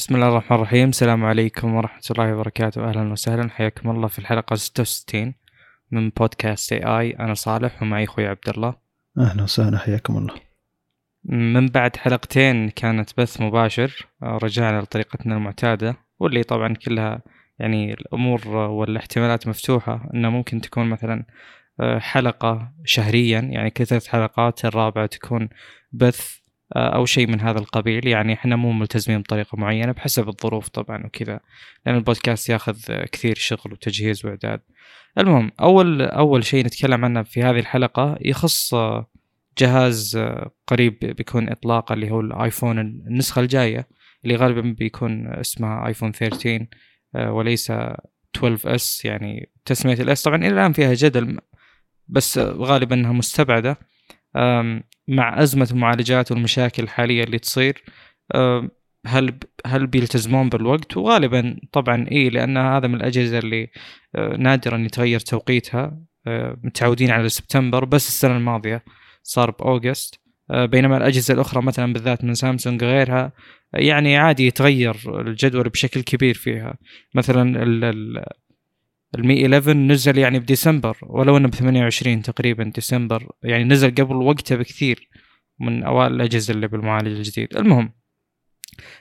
بسم الله الرحمن الرحيم. السلام عليكم ورحمة الله وبركاته. أهلا وسهلا. حياكم الله في الحلقة 66 من بودكاست اي اي أنا صالح ومعي أخوي عبد الله. أهلا وسهلا. حياكم الله. من بعد حلقتين كانت بث مباشر رجعنا لطريقتنا المعتادة واللي طبعا كلها يعني الأمور والاحتمالات مفتوحة أنه ممكن تكون مثلا آه، حلقة شهريا. يعني ثلاث حلقات الرابعة تكون بث أو شيء من هذا القبيل. يعني إحنا مو ملتزمين بطريقة معينة بحسب الظروف طبعا وكذا لأن البودكاست ياخذ كثير شغل وتجهيز وإعداد. المهم أول أول شيء نتكلم عنه في هذه الحلقة يخص آه، جهاز آه، قريب بيكون اطلاقه اللي هو الآيفون النسخة الجاية اللي غالبا بيكون اسمها آيفون 13 وليس 12 إس يعني تسمية الإس. طبعا إلى الآن فيها جدل بس غالبا إنها مستبعدة. مع أزمة المعالجات والمشاكل الحالية اللي تصير هل هل بيلتزمون بالوقت؟ وغالبا طبعا اي لأن هذا من الأجهزة اللي آه، نادرا يتغير توقيتها آه، متعودين على سبتمبر بس السنة الماضية صار بأوغست. آه، بينما الأجهزة الأخرى مثلا بالذات من سامسونج غيرها يعني عادي يتغير الجدول بشكل كبير فيها. مثلا المي 11 نزل يعني بديسمبر ولو إنه ب 28 تقريبا ديسمبر يعني نزل قبل وقته بكثير من أوائل الأجهزة اللي بالمعالج الجديد. المهم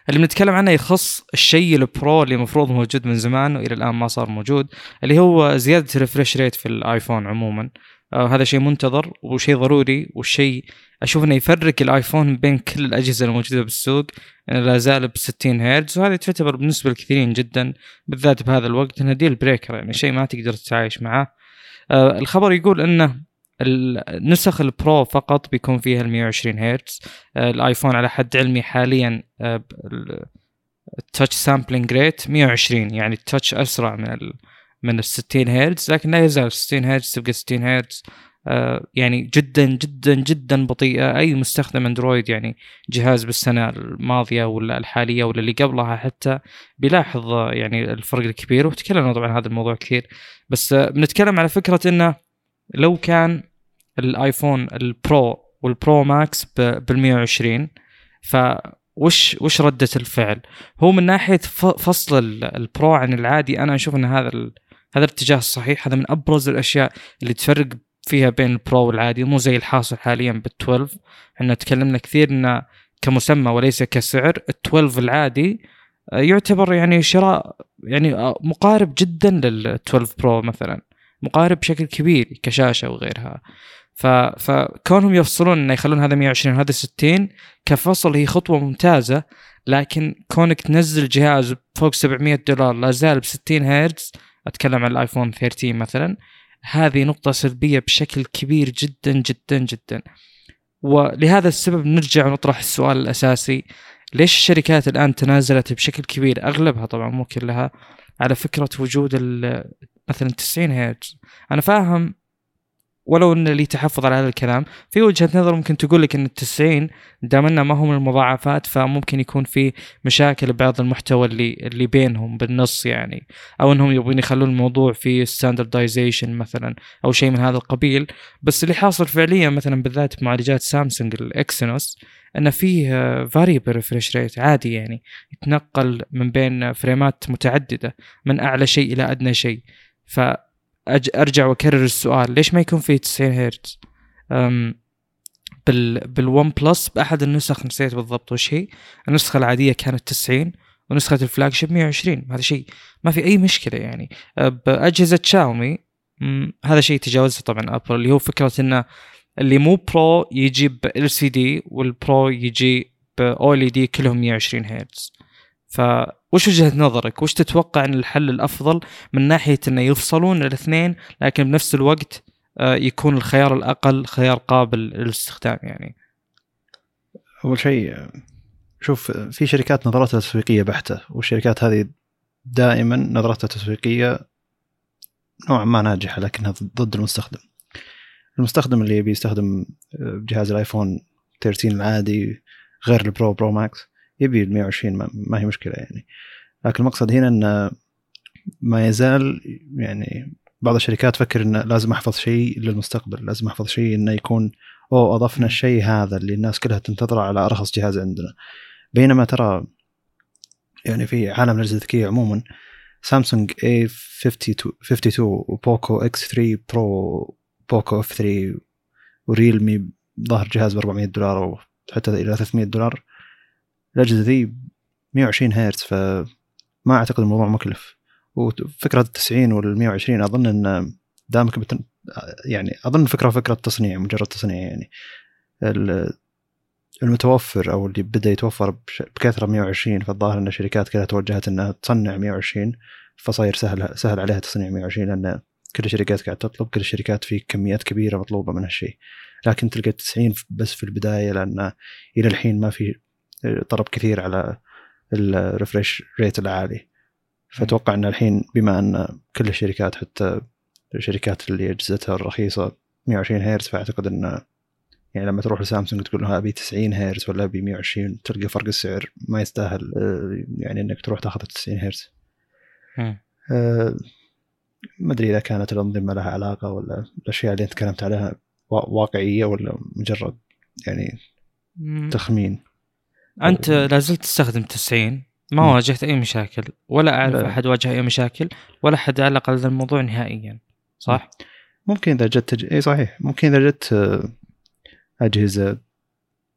اللي بنتكلم عنه يخص الشيء البرو اللي المفروض موجود من زمان وإلى الآن ما صار موجود اللي هو زيادة ال refresh rate في الآيفون عموما. هذا شيء منتظر وشيء ضروري وشيء أشوف إنه يفرق الآيفون بين كل الأجهزة الموجودة بالسوق. لا زال ب 60 هرتز وهذه تعتبر بالنسبة لكثيرين جدا بالذات بهذا الوقت إنها deal breaker يعني شيء ما تقدر تتعايش معاه آه الخبر يقول إنه النسخ البرو فقط بيكون فيها ال 120 هرتز. آه الآيفون على حد علمي حاليا آه ال touch sampling rate 120 يعني ال touch أسرع من من ال 60 هرتز لكن لا يزال 60 هرتز تبقى 60 هرتز. آه، يعني جدا جدا جدا بطيئة. أي مستخدم أندرويد يعني جهاز بالسنة الماضية ولا الحالية ولا اللي قبلها حتى بيلاحظ يعني الفرق الكبير. وتكلمنا طبعا هذا الموضوع كثير. بس آه، بنتكلم على فكرة إنه لو كان الآيفون البرو والبرو ماكس بال 120 ف وش وش ردة الفعل؟ هو من ناحية فصل البرو عن العادي. أنا أشوف أن هذا هذا الاتجاه الصحيح هذا من أبرز الأشياء اللي تفرق فيها بين البرو والعادي مو زي الحاصل حاليا بال 12 إحنا تكلمنا كثير إنه كمسمى وليس كسعر ال 12 العادي آه، يعتبر يعني شراء يعني آه، مقارب جدا لل 12 برو مثلا مقارب بشكل كبير كشاشة وغيرها. ف... فكونهم يفصلون إنه يخلون هذا 120 وهذا 60 كفصل هي خطوة ممتازة لكن كونك تنزل جهاز فوق 700 دولار لا زال ب 60 هرتز أتكلم عن الآيفون 13 مثلا هذه نقطة سلبية بشكل كبير جدا جدا جدا. ولهذا السبب نرجع ونطرح السؤال الأساسي ليش الشركات الآن تنازلت بشكل كبير؟ أغلبها طبعا مو كلها على فكرة وجود مثلا 90 هرتز أنا فاهم ولو ان لي تحفظ على هذا الكلام في وجهة نظر ممكن تقول لك إن التسعين دام إنه ما هو من المضاعفات فممكن يكون في مشاكل ببعض المحتوى اللي اللي بينهم بالنص يعني أو إنهم يبغون يخلون الموضوع في standardization مثلا أو شيء من هذا القبيل. بس اللي حاصل فعليا مثلا بالذات معالجات سامسونج الإكسينوس انه فيه variable refresh rate عادي يعني يتنقل من بين frame ات متعددة من أعلى شيء إلى أدنى شيء. ف أرجع وأكرر السؤال. ليش ما يكون فيه 90 هرتز؟ بال بال OnePlus بأحد النسخ نسيت بالضبط وش هي. النسخة العادية كانت 90 ونسخة ال flagship 120 هذا شيء ما في أي مشكلة يعني. بأجهزة شاومي هذا شيء تجاوزه طبعا أبل اللي هو فكرة إنه اللي مو Pro يجي ب LCD وال Pro يجي ب OLED كلهم 120 هرتز. ف وش وجهة نظرك؟ وش تتوقع إن الحل الأفضل من ناحية إنه يفصلون الاثنين لكن بنفس الوقت آه، يكون الخيار الأقل خيار قابل للاستخدام يعني؟ أول شيء شوف في شركات نظرتها تسويقية بحتة والشركات هذه دائما نظرتها تسويقية نوعا ما ناجحة لكنها ضد المستخدم. المستخدم اللي بيستخدم آه، جهاز الآيفون 13 العادي غير ال Pro Pro Max يبي ال 120 ما, ما هي مشكلة يعني. لكن المقصد هنا إن ما يزال يعني بعض الشركات تفكر انه لازم أحفظ شيء للمستقبل لازم أحفظ شيء إنه يكون أو أضفنا الشيء هذا اللي الناس كلها تنتظره على أرخص جهاز عندنا. بينما ترى يعني في عالم الأجهزة الذكية عموما سامسونج A 52 52 وبوكو X3 Pro بوكو F3 وريلمي ظهر جهاز ب 400 دولار أو حتى إلى 300 دولار. الأجهزة ذي 120 هرتز فما أعتقد الموضوع مكلف. وفكرة ال 90 وال 120 أظن إن دامك بتن... يعني أظن فكرة فكرة تصنيع مجرد تصنيع يعني. المتوفر أو اللي بدأ يتوفر بكثرة 120 فالظاهر إن الشركات كلها توجهت إنها تصنع 120 فصاير سهل سهل عليها تصنيع 120 لأن كل الشركات قاعد تطلب كل الشركات في كميات كبيرة مطلوبة من هالشيء. لكن تلقى 90 بس في البداية لأن إلى الحين ما في طلب كثير على الريفرش ريت العالي فأتوقع إن الحين بما أن كل الشركات حتى الشركات اللي أجهزتها الرخيصة 120 هرتز فأعتقد إن يعني لما تروح لسامسونج تقول له ابي 90 هرتز ولا ابي 120 تلقى فرق السعر ما يستاهل آه، يعني إنك تروح تاخذ 90 هرتز. أه ما أدري إذا كانت الأنظمة لها علاقة ولا الأشياء اللي تكلمت عليها واقعية ولا مجرد يعني تخمين. أنت لازلت تستخدم 90 ما واجهت أي مشاكل. ولا أعرف لا. أحد واجه أي مشاكل ولا أحد علق على الموضوع نهائيا. صح؟ ممكن إذا جت تج... اي صحيح. ممكن إذا جت آه، أجهزة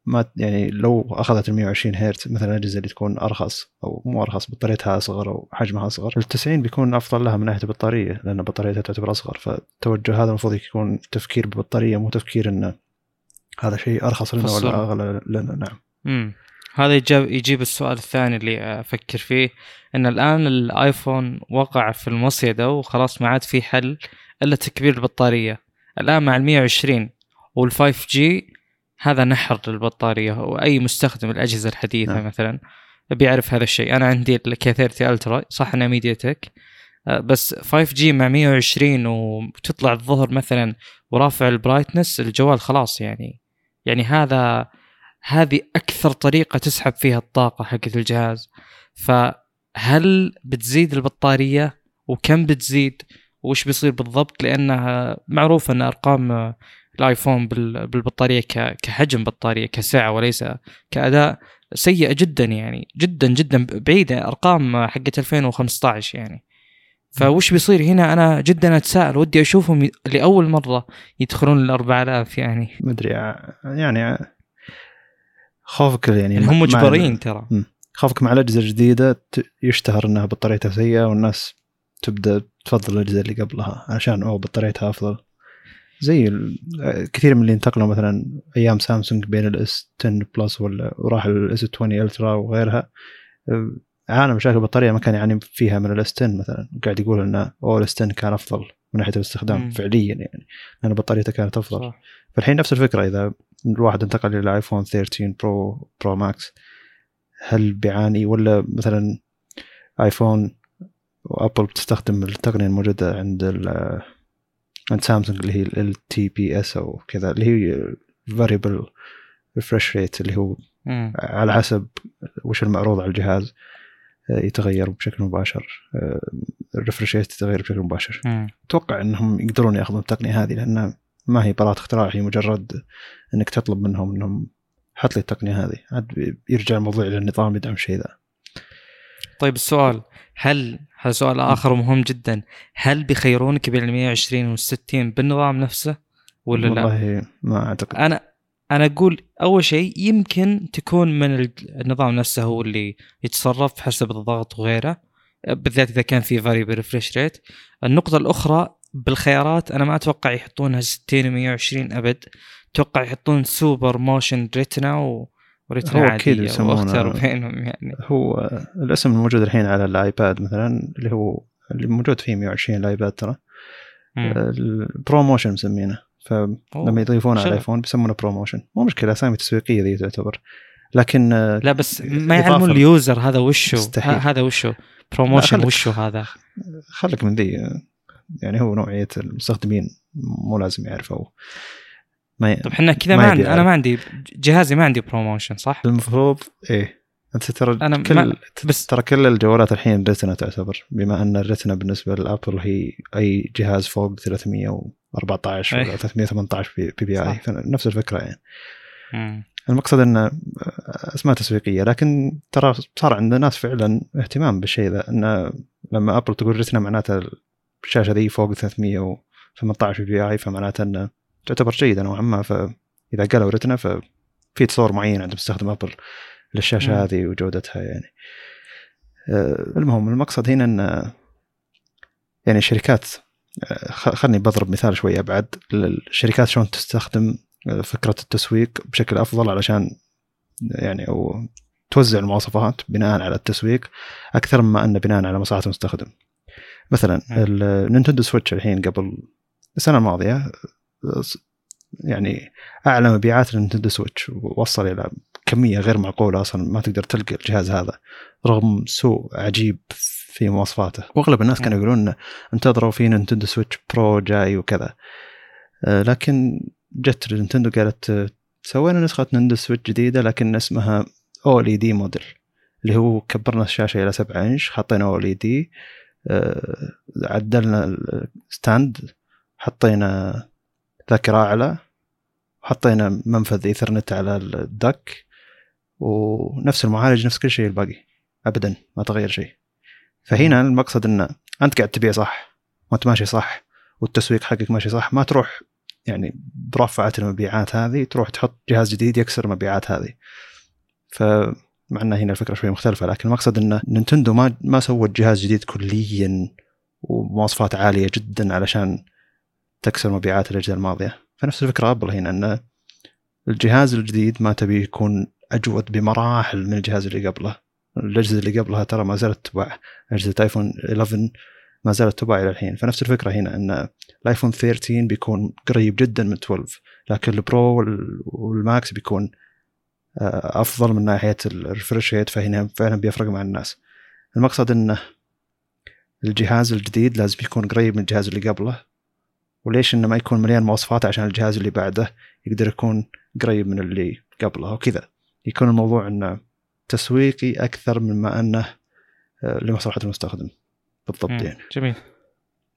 ما يعني لو أخذت ال 120 هرتز مثلا الاجهزه اللي تكون أرخص أو مو أرخص بطاريتها أصغر أو حجمها أصغر ال 90 بيكون أفضل لها من ناحية البطارية لأن بطاريتها تعتبر أصغر. فالتوجه هذا المفروض يكون تفكير ببطارية مو تفكير انه هذا شيء أرخص لنا ولا أغلى لنا. نعم. امم هذا يجيب يجيب السؤال الثاني اللي أفكر فيه إن الآن الآيفون وقع في المصيدة وخلاص ما عاد في حل إلا تكبير البطارية. الآن مع ال 120 وال 5G هذا نحر للبطارية وأي مستخدم الأجهزة الحديثة نعم. مثلا بيعرف هذا الشيء. أنا عندي ال K30 Ultra صح إنها MediaTek آه، بس 5G مع 120 وتطلع الظهر مثلا ورافع البرايتنس الجوال خلاص يعني. يعني هذا هذه أكثر طريقة تسحب فيها الطاقة حقت الجهاز. فهل بتزيد البطارية؟ وكم بتزيد؟ وش بيصير بالضبط؟ لأنها معروفه أن أرقام الآيفون بالبطارية كحجم بطارية كسعة وليس كأداء سيئة جدا يعني جدا جدا بعيدة. أرقام حقت 2015 يعني. فوش بيصير هنا؟ أنا جدا أتساءل. ودي أشوفهم لأول مرة يدخلون ال 4000 يعني. ما أدري يعني خوفك يعني, يعني هم مجبرين ترى. خوفك مع الأجهزة الجديدة يشتهر إنها بطاريتها سيئة والناس تبدأ تفضل الأجهزة اللي قبلها عشان أو بطاريتها أفضل. زي كثير من اللي انتقلوا مثلا أيام سامسونج بين ال S10 Plus ولا وراح ال S20 Ultra وغيرها. عانى مشاكل البطارية ما كان يعاني فيها من ال S10 مثلا. قاعد يقول ان أو ال S10 كان أفضل. من ناحية الاستخدام مم. فعليا يعني لأن بطاريته كانت أفضل صح. فالحين نفس الفكرة إذا الواحد انتقل إلى ايفون 13 Pro Pro Max هل بيعاني ولا مثلا ايفون وابل بتستخدم التقنية الموجودة عند عند سامسونج اللي هي ال TPS أو كذا اللي هي variable refresh rate اللي هو مم. على حسب وش المعروض على الجهاز يتغير بشكل مباشر ال refresh rate يتغير بشكل مباشر. أتوقع إنهم يقدرون يأخذون التقنية هذه لانها ما هي براءة اختراع هي مجرد إنك تطلب منهم إنهم حط لي التقنية هذه. عاد يرجع الموضوع إلى النظام يدعم الشيء ذا. طيب السؤال هل هذا سؤال آخر مهم جدا هل بيخيرونك بين ال 120 وال 60 بالنظام نفسه ولا والله لا؟ والله ما أعتقد. أنا أنا أقول أول شيء يمكن تكون من النظام نفسه هو اللي يتصرف حسب الضغط وغيره بالذات إذا كان في variable refresh rate النقطة الأخرى بالخيارات أنا ما أتوقع يحطونها 60 و 120 أبد أتوقع يحطون سوبر motion Retina و و Retina هو أكيد يسمونه بينهم يعني. هو الاسم الموجود الحين على الآيباد مثلا اللي هو اللي موجود فيه 120 الآيباد ترى. ال ProMotion مسمينه. فلما يضيفونه على الآيفون بيسمونه ProMotion مو مشكلة أسامي تسويقيه ذي تعتبر. لكن لا بس ما يعلمون ال user هذا وشو هذا وشو ProMotion وشو هذا؟ خليك من ذي يعني هو نوعية المستخدمين مو لازم يعرفوا ما طيب إحنا كذا ما, ما عندي أنا ما عندي جهازي ما عندي ProMotion صح؟ المفروض إيه. أنت ترى أنا كل ما بس ترى كل الجوالات الحين Retina تعتبر. بما أن ال Retina بالنسبة للأبل هي أي جهاز فوق 314 ولا 318 PPI نفس الفكرة يعني. المقصد انه أسماء تسويقية لكن ترى صار عند ناس فعلا اهتمام بالشيء ذا انه لما ابل تقول Retina معناته الشاشة ذي فوق 318 PI فمعناته انه تعتبر جيدة نوعا ما. فإذا قالوا Retina ففي تصور معين عند مستخدم ابل للشاشة هذه وجودتها يعني. آه، المهم المقصد هنا إن يعني الشركات آه، خلني بضرب مثال شوي ابعد الشركات شلون تستخدم فكرة التسويق بشكل أفضل علشان يعني أو توزع المواصفات بناء على التسويق أكثر مما انه بناء على مصلحة المستخدم. مثلا النينتندو سويتش الحين قبل السنة الماضية يعني اعلى مبيعات للنينتندو سويتش وصل إلى كمية غير معقولة أصلا ما تقدر تلقى الجهاز هذا رغم سوء عجيب في مواصفاته. وأغلب الناس كانوا يقولون انتظروا في نينتندو سويتش برو جاي وكذا. آه، لكن جت نينتندو قالت سوينا نسخة نينتندو سويتش جديدة لكن اسمها OLED model اللي هو كبرنا الشاشة إلى 7 إنش حطينا OLED آه، عدلنا ال stand حطينا ذاكرة أعلى وحطينا منفذ ايثرنت على ال dock ونفس المعالج نفس كل شيء الباقي. ابدا ما تغير شيء. فهنا المقصد إن أنت قاعد تبيع صح وانت ماشي صح والتسويق حقك ماشي صح ما تروح يعني برفعة المبيعات هذه تروح تحط جهاز جديد يكسر المبيعات هذه. فمع إن هنا الفكرة شوي مختلفة لكن المقصد إن نينتندو ما ما سوت جهاز جديد كليا ومواصفات عالية جدا علشان تكسر مبيعات الأجهزة الماضية. فنفس الفكرة أبل هنا إن الجهاز الجديد ما تبي يكون أجود بمراحل من الجهاز اللي قبله. الأجهزة اللي قبلها ترى ما زالت تباع. أجهزة ايفون 11 ما زالت تباع إلى الحين. فنفس الفكرة هنا إن الآيفون 13 بيكون قريب جدا من 12 لكن البرو والماكس بيكون آه، أفضل من ناحية ال refresh rate فهنا فعلا بيفرق مع الناس. المقصد انه الجهاز الجديد لازم يكون قريب من الجهاز اللي قبله. وليش إنه ما يكون مليان مواصفات عشان الجهاز اللي بعده يقدر يكون قريب من اللي قبله وكذا. يكون الموضوع انه تسويقي أكثر مما أنه آه، لمصلحة المستخدم. بالضبط يعني. جميل.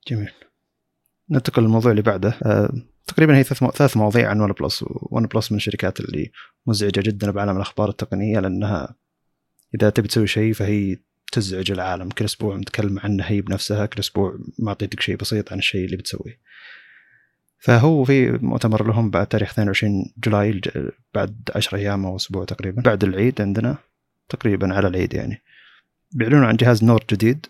جميل. ننتقل للموضوع اللي بعده. أه تقريبا هي ثلاث مواضيع عن ون بلس ون بلس من الشركات اللي مزعجة جدا بعالم الأخبار التقنية لأنها إذا تبي تسوي شيء فهي تزعج العالم. كل أسبوع متكلم عنه هي بنفسها كل أسبوع معطيتك شيء بسيط عن الشيء اللي بتسويه. فهو في مؤتمر لهم بعد تاريخ 22 جولاي بعد 10 أيام أو أسبوع تقريبا. بعد العيد عندنا تقريبا على العيد يعني. بيعلنون عن جهاز نور جديد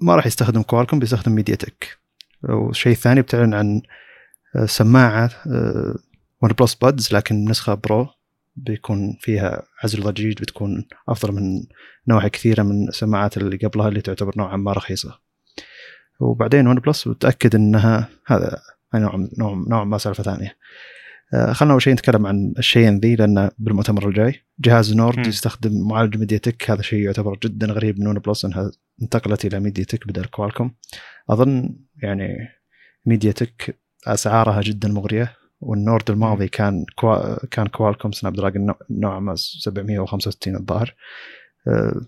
ما راح يستخدم كوالكم بيستخدم ميديا تك والشيء الثاني بتعلن عن آه، سماعة ون بلس بادز لكن نسخة برو بيكون فيها عزل ضجيج بتكون أفضل من نوع كثيرة من السماعات اللي قبلها اللي تعتبر نوعا ما رخيصة. وبعدين ون بلس بتأكد أنها هذا نوع نوع نوع ما سالفة ثانية. خلنا أول شيء نتكلم عن الشيئين ذي لأن بالمؤتمر الجاي جهاز نورد م. يستخدم معالج ميديا تك هذا شيء يعتبر جدا غريب. من ون بلس إنها انتقلت إلى ميديا تك بدل كوالكوم. أظن يعني ميديا تك أسعارها جدا مغرية والنورد الماضي كان كوا كان كوالكوم سناب دراجون نوعا ما 765 الظاهر. آه،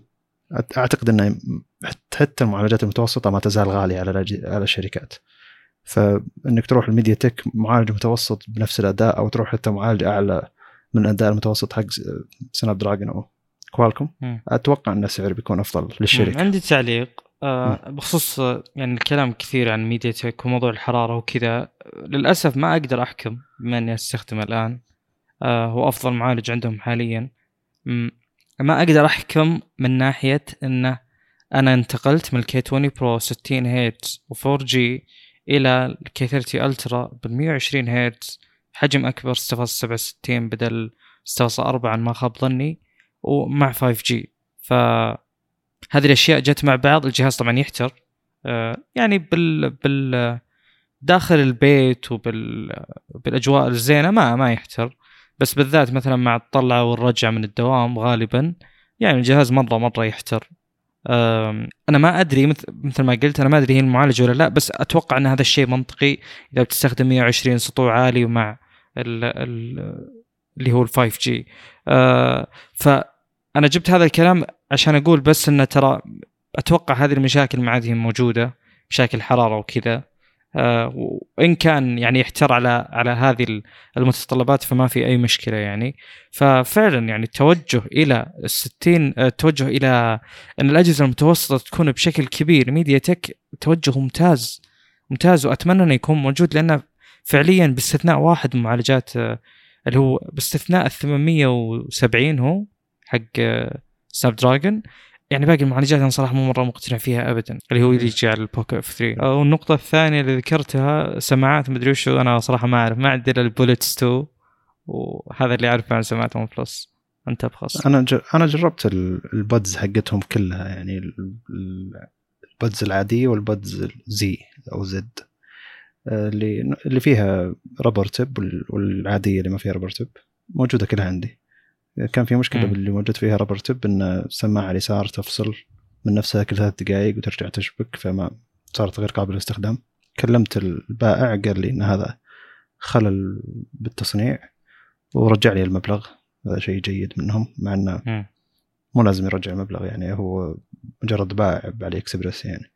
أعتقد إنه حتى المعالجات المتوسطة ما تزال غالية على على الشركات. فإنك تروح الميديا تك معالج متوسط بنفس الأداء أو تروح حتى معالج أعلى من الأداء المتوسط حق سناب دراجون أو كوالكوم. أتوقع إن السعر بيكون أفضل للشركة. عندي تعليق. آه بخصوص يعني الكلام كثير عن ميديا تك وموضوع الحرارة وكذا. للأسف ما أقدر أحكم بما أني أستخدمه الآن. آه هو أفضل معالج عندهم حاليا. ما أقدر أحكم من ناحية إنه أنا انتقلت من الكي 20 برو 60 هيرتز و4 جي إلى الكي 30 ألترا بال 120 هرتز. حجم أكبر 6.67 بدل 6.4 ما خاب ظني ومع 5 جي. ف هذه الأشياء جت مع بعض. الجهاز طبعا يحتر. آه، يعني بال بال داخل البيت وبال بالأجواء الزينة ما ما يحتر. بس بالذات مثلا مع الطلعة والرجعة من الدوام غالبا يعني الجهاز مرة مرة يحتر. أنا ما أدري مثل ما قلت أنا ما أدري هي المعالج ولا لا بس أتوقع أن هذا الشيء منطقي إذا بتستخدم 120 سطوع عالي ومع ال ال اللي هو ال 5 جي فانا جبت هذا الكلام عشان أقول بس انه ترى أتوقع هذه المشاكل ما عاد هي موجودة مشاكل حرارة وكذا. وإن كان يعني يحتر على على هذه المتطلبات فما في أي مشكلة يعني. ففعلا يعني التوجه إلى ال 60 التوجه إلى أن الأجهزة المتوسطة تكون بشكل كبير. ميديا تك توجه ممتاز ممتاز وأتمنى انه يكون موجود لأنه فعليا باستثناء واحد من معالجات آه، اللي هو باستثناء ال 870 هو حق سناب دراجون يعني باقي المعالجات أنا صراحة مو مرة مقتنع فيها ابدا. اللي هو يجي على البوكو اف 3 والنقطه الثانية اللي ذكرتها سماعات مدري وشو أنا صراحة ما أعرف. ما عندي إلا ال Bullets 2 وهذا اللي أعرفه عن سماعات ون بلس أنت بخص أنا جر... أنا جربت البادز حقتهم كلها يعني البادز العادية والبادز زي أو زد آه، اللي اللي فيها ربر تب والعادية اللي ما فيها ربر تب موجودة كلها عندي. كان في مشكلة باللي موجود فيها ربر تب إن السماعه اليسار تفصل من نفسها كل ثلاث دقائق وترجع تشبك فما صارت غير قابلة للاستخدام. كلمت البائع قال لي إن هذا خلل بالتصنيع ورجع لي المبلغ. هذا شيء جيد منهم مع إنه مو لازم يرجع المبلغ يعني هو مجرد باع بعلي اكسبرس يعني.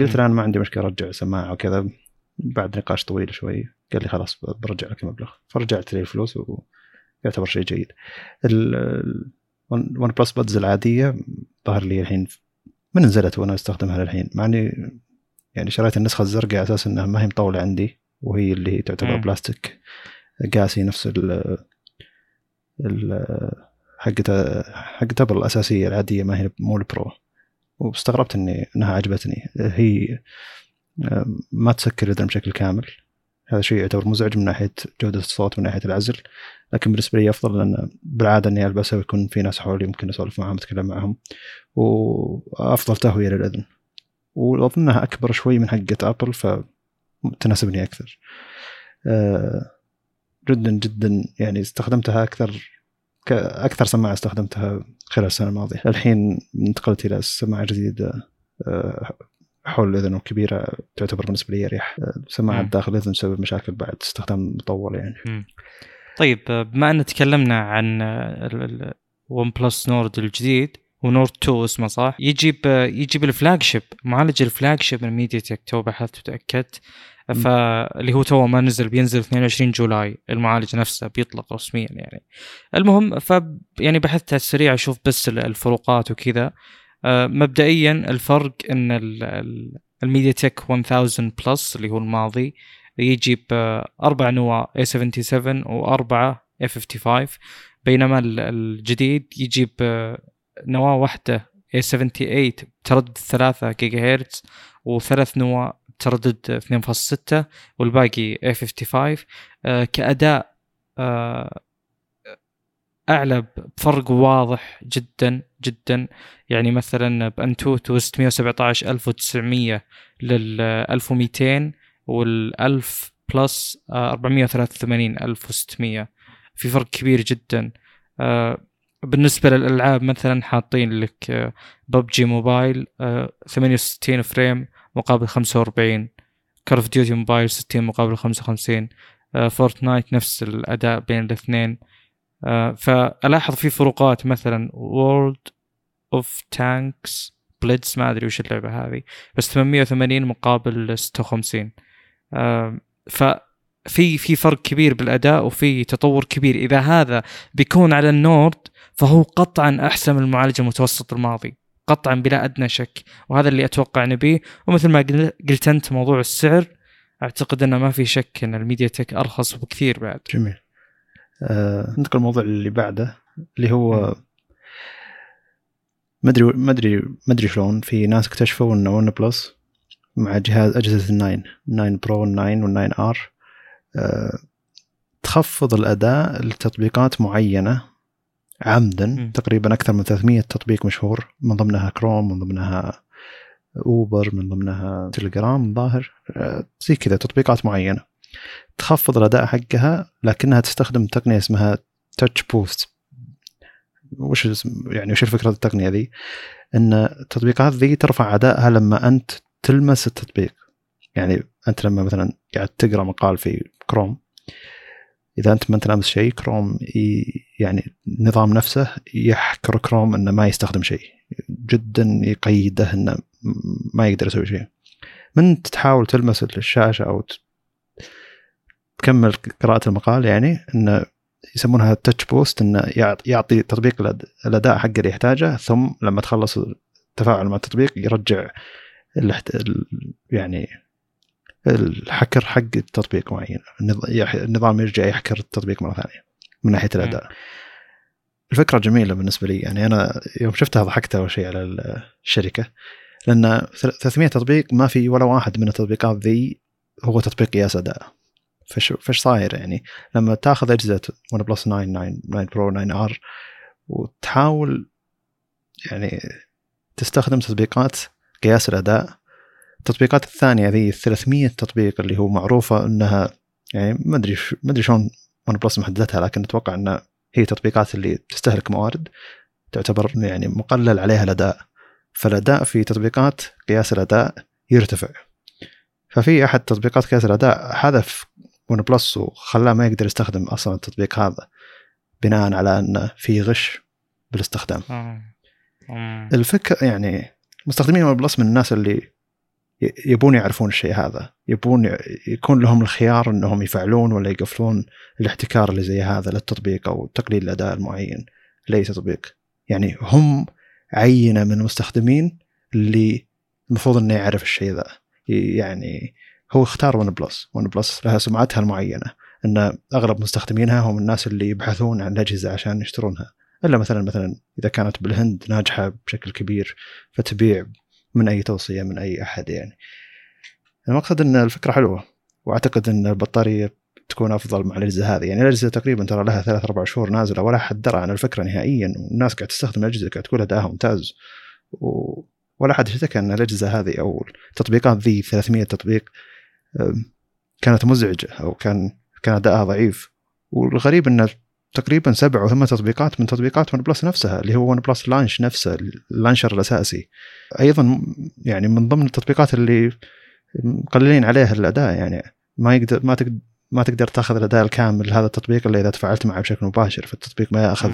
قلت له أنا ما عندي مشكلة أرجع سماعة وكذا. بعد نقاش طويل شوي قال لي خلاص برجع لك المبلغ. فرجعت لي الفلوس ويعتبر شيء جيد. الون بلس بادز العادية ظهر لي الحين من نزلت وأنا أستخدمها للحين مع إني يعني شريت النسخة الزرقاء على أساس إنها ما هي مطولة عندي وهي اللي تعتبر م. بلاستيك قاسي نفس ال ال حقت حقت أبل الأساسية العادية ما هي مو البرو واستغربت إني إنها عجبتني. هي ما تسكر الإذن بشكل كامل. هذا شيء يعتبر مزعج من ناحية جودة الصوت من ناحية العزل. لكن بالنسبة لي أفضل لأن بالعادة إني البسها ويكون في ناس حولي ممكن أسولف معهم أتكلم معهم. وأفضل تهوية للأذن. واظنها أكبر شوي من حقه ابل فتناسبني أكثر. آه، جدا جدا يعني استخدمتها أكثر أكثر سماعة استخدمتها خلال السنة الماضية. الحين انتقلت إلى سماعة جديدة. آه، حول الإذن وكبيرة تعتبر بالنسبة لي اريح سماعه داخل الإذن تسبب مشاكل بعد استخدام مطول يعني. م. طيب بما أن تكلمنا عن ون بلس نورد الجديد ونورد 2 اسمه صح؟ يجيب يجيب ال flagship معالج ال flagship من ميديا تك two بحثت وتاكدت فاللي هو two ما نزل بينزل 22 July المعالج نفسه بيطلق رسميا يعني. المهم ف يعني بحثت على السريع أشوف بس الفروقات وكذا. مبدئيا الفرق إن الميديا تك 1000 بلس اللي هو الماضي يجي بأربع نواة A77 وأربعة A55 بينما الجديد يجي بنواة واحدة A78 بتردد 3 جيجا هرتز وثلاث نواة تردد 2.6 والباقي A55 آه، كأداء آه، أعلى بفرق واضح جدا جدا. يعني مثلا بأنتوتو 617 1900 لل 1200 وال 1000 بلس 483 1600 في فرق كبير جدا. آه، بالنسبة للألعاب مثلا حاطين لك ببجي موبايل 68 frame مقابل 45 كارف ديوتي موبايل 60 مقابل 55 فورتنايت نفس الأداء بين الاثنين. آه، فألاحظ في فروقات مثلا World of Tanks Blitz ما أدري وش اللعبة هذه بس 880 مقابل 56 آه، ففي في فرق كبير بالأداء وفي تطور كبير. إذا هذا بيكون على النورد فهو قطعا أحسن من المعالج المتوسط الماضي قطعا بلا أدنى شك وهذا اللي أتوقع نبيه. ومثل ما قلت أنت موضوع السعر أعتقد إنه ما في شك إن الميديا تك أرخص بكثير بعد. جميل. آه ننتقل الموضوع اللي بعده اللي هو ما ادري ما ادري ما ادري شلون في ناس اكتشفوا ان ون بلس مع جهاز أجهزة الناين 9 Pro وال nine وال nine R آه تخفض الأداء لتطبيقات معينة عمدا. م. تقريبا أكثر من 300 تطبيق مشهور من ضمنها كروم من ضمنها أوبر من ضمنها تليجرام ظاهر آه زي كذا تطبيقات معينة. تخفض الأداء حقها لكنها تستخدم تقنية اسمها touch boost وش يعني وش الفكرة التقنية ذي؟ إن التطبيقات ذي ترفع أدائها لما أنت تلمس التطبيق. يعني أنت لما مثلا قاعد تقرأ مقال في كروم إذا أنت ما أنت لامس شيء كروم يعني النظام نفسه يحكر كروم إنه ما يستخدم شيء. جدا يقيده إنه ما يقدر يسوي شيء. من تحاول تلمس الشاشة أو تكمل قراءة المقال يعني انه يسمونها touch boost انه يعطي تطبيق الأداء حقه اللي يحتاجه ثم لما تخلص التفاعل مع التطبيق يرجع يعني الحكر حق التطبيق معين. النظام يرجع يحكر التطبيق مرة ثانية من ناحية الأداء. الفكرة جميلة بالنسبة لي يعني أنا يوم شفتها ضحكت أول شيء على الشركة لأن 300 تطبيق ما في ولا واحد من التطبيقات ذي هو تطبيق قياس أداء. فش فش صاير يعني. لما تاخذ أجهزة ون بلس 9 9 9 Pro 9 R وتحاول يعني تستخدم تطبيقات قياس الأداء التطبيقات الثانية ذي 300 تطبيق اللي هو معروفة إنها يعني ما أدري ما أدري شلون ون بلس محددتها لكن أتوقع ان هي تطبيقات اللي تستهلك موارد تعتبر يعني مقلل عليها الأداء. فالأداء في تطبيقات قياس الأداء يرتفع. ففي أحد تطبيقات قياس الأداء حذف ون بلس وخلاه ما يقدر يستخدم أصلا التطبيق هذا بناء على إنه في غش بالاستخدام. آه. الفكرة يعني مستخدمين ون بلس من الناس اللي يبون يعرفون الشيء هذا يبون يكون لهم الخيار إنهم يفعلون ولا يقفلون الاحتكار اللي زي هذا للتطبيق أو تقليل الأداء المعين لأي تطبيق. يعني هم عينة من المستخدمين اللي المفروض إنه يعرف الشيء ذا. يعني هو اختار ون بلس ون بلس لها سمعتها المعينة إن أغلب مستخدمينها هم الناس اللي يبحثون عن الأجهزة عشان يشترونها. إلا مثلا مثلا إذا كانت بالهند ناجحة بشكل كبير فتبيع من أي توصية من أي أحد يعني. المقصد إن الفكرة حلوة وأعتقد إن البطارية تكون أفضل مع الأجهزة هذه. يعني الأجهزة تقريبا ترى لها ثلاث أربع شهور نازلة ولا حد درى عن الفكرة نهائيا. والناس قاعد تستخدم الأجهزة قاعد تقول ادائها ممتاز. و... ولا حد اشتكى إن الأجهزة هذه أو التطبيقات ذي 300 تطبيق كانت مزعجة أو كان كان أدائها ضعيف. والغريب إن تقريبا سبع أو ثمان تطبيقات من تطبيقات ون بلس نفسها اللي هو ون بلس launcher نفسه ال launcher الأساسي. أيضا يعني من ضمن التطبيقات اللي مقللين عليها الأداء يعني ما يقدر ما تقدر ما تقدر تأخذ الأداء الكامل لهذا التطبيق إلا إذا تفاعلت معه بشكل مباشر. فالتطبيق ما يأخذ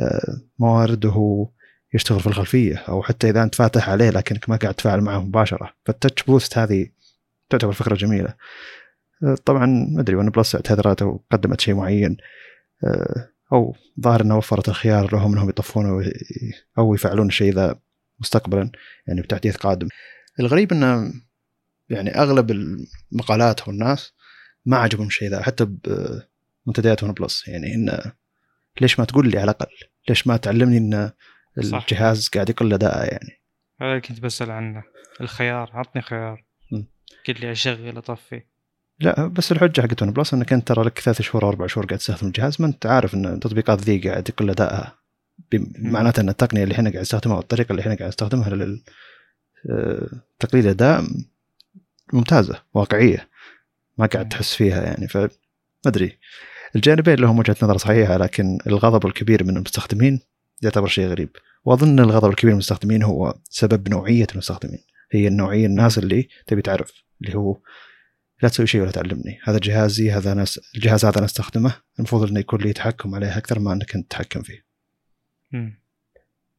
آه، موارد وهو يشتغل في الخلفية أو حتى إذا أنت فاتح عليه لكنك ما قاعد تفاعل معه مباشرة. فال touch boost هذه تعتبر فكرة جميلة. آه، طبعا ما أدري ون بلس اعتذرت أو قدمت شيء معين. آه، أو ظاهر انها وفرت الخيار لهم إنهم يطفون أو يفعلون الشيء ذا مستقبلا يعني بتحديث قادم. الغريب إنه يعني أغلب المقالات والناس ما عجبهم الشيء ذا حتى بمنتديات ون بلس. يعني إنه ليش ما تقول لي على الأقل؟ ليش ما تعلمني إن الجهاز قاعد يقل أداءه يعني؟ هذا كنت بسأل عنه. الخيار عطني خيار. قل لي أشغل اطفي لا بس الحجة حقت ون بلس إنك أنت ترى لك ثلاث شهور أو أربع شهور قاعد تستخدم الجهاز ما أنت عارف إن التطبيقات ذي قاعد يقل ادائها معناته إن التقنية اللي إحنا قاعد نستخدمها والطريقة اللي إحنا قاعد نستخدمها لل آه، تقليل الاداء ممتازة واقعية. ما قاعد تحس فيها يعني ف ما أدري. الجانبين لهم وجهة نظر صحيحة لكن الغضب الكبير من المستخدمين يعتبر شيء غريب. وأظن الغضب الكبير من المستخدمين هو سبب نوعية المستخدمين. هي النوعية الناس اللي تبي تعرف اللي هو لا تسوي شيء ولا تعلمني هذا جهازي هذا أنا الجهاز هذا أنا أستخدمه المفروض إنه يكون لي تحكم عليه أكثر ما أنك أنت تتحكم فيه م.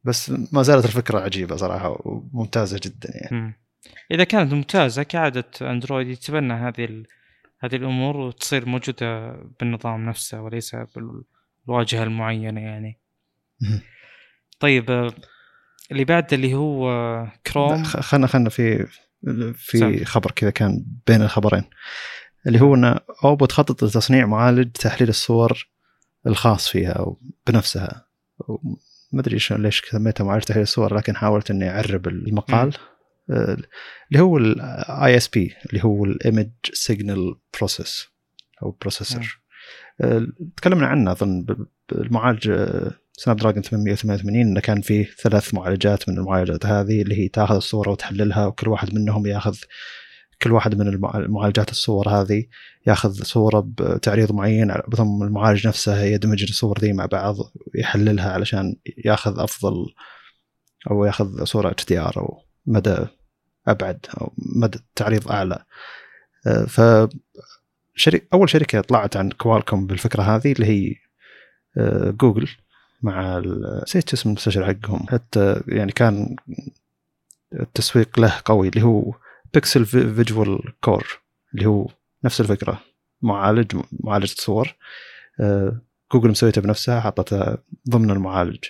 بس ما زالت الفكرة عجيبة صراحة وممتازة جدا يعني م. إذا كانت ممتازة كعادة أندرويد يتبنى هذه ال... هذه الأمور وتصير موجودة بالنظام نفسه وليس بالواجهة المعينة يعني م. طيب اللي بعد اللي هو كروم. خلنا خلنا في في سم. خبر كذا كان بين الخبرين. اللي هو إن أوبو تخطط لتصنيع معالج تحليل الصور الخاص فيها أو بنفسها. ما أدري ليش سميته معالج تحليل الصور لكن حاولت إني أعرب المقال. آه، اللي هو ال ISP اللي هو ال image signal process أو processor آه، تكلمنا عنه أظن المعالج سناب دراجون 888 إنه كان فيه ثلاث معالجات من المعالجات هذه اللي هي تاخذ الصورة وتحللها وكل واحد منهم ياخذ كل واحد من المعالجات الصور هذه ياخذ صورة بتعريض معين ثم المعالج نفسه يدمج الصور ذي مع بعض ويحللها علشان ياخذ أفضل أو ياخذ صورة HDR أو مدى أبعد أو مدى تعريض أعلى. ف أول شركة طلعت عن كوالكوم بالفكرة هذه اللي هي آه، جوجل. مع نسيت اسم المستشار حقهم. حتى يعني كان التسويق له قوي اللي هو Pixel Visual Core اللي هو نفس الفكرة. معالج معالجه صور. آه، جوجل مسويته بنفسها حطتها ضمن المعالج.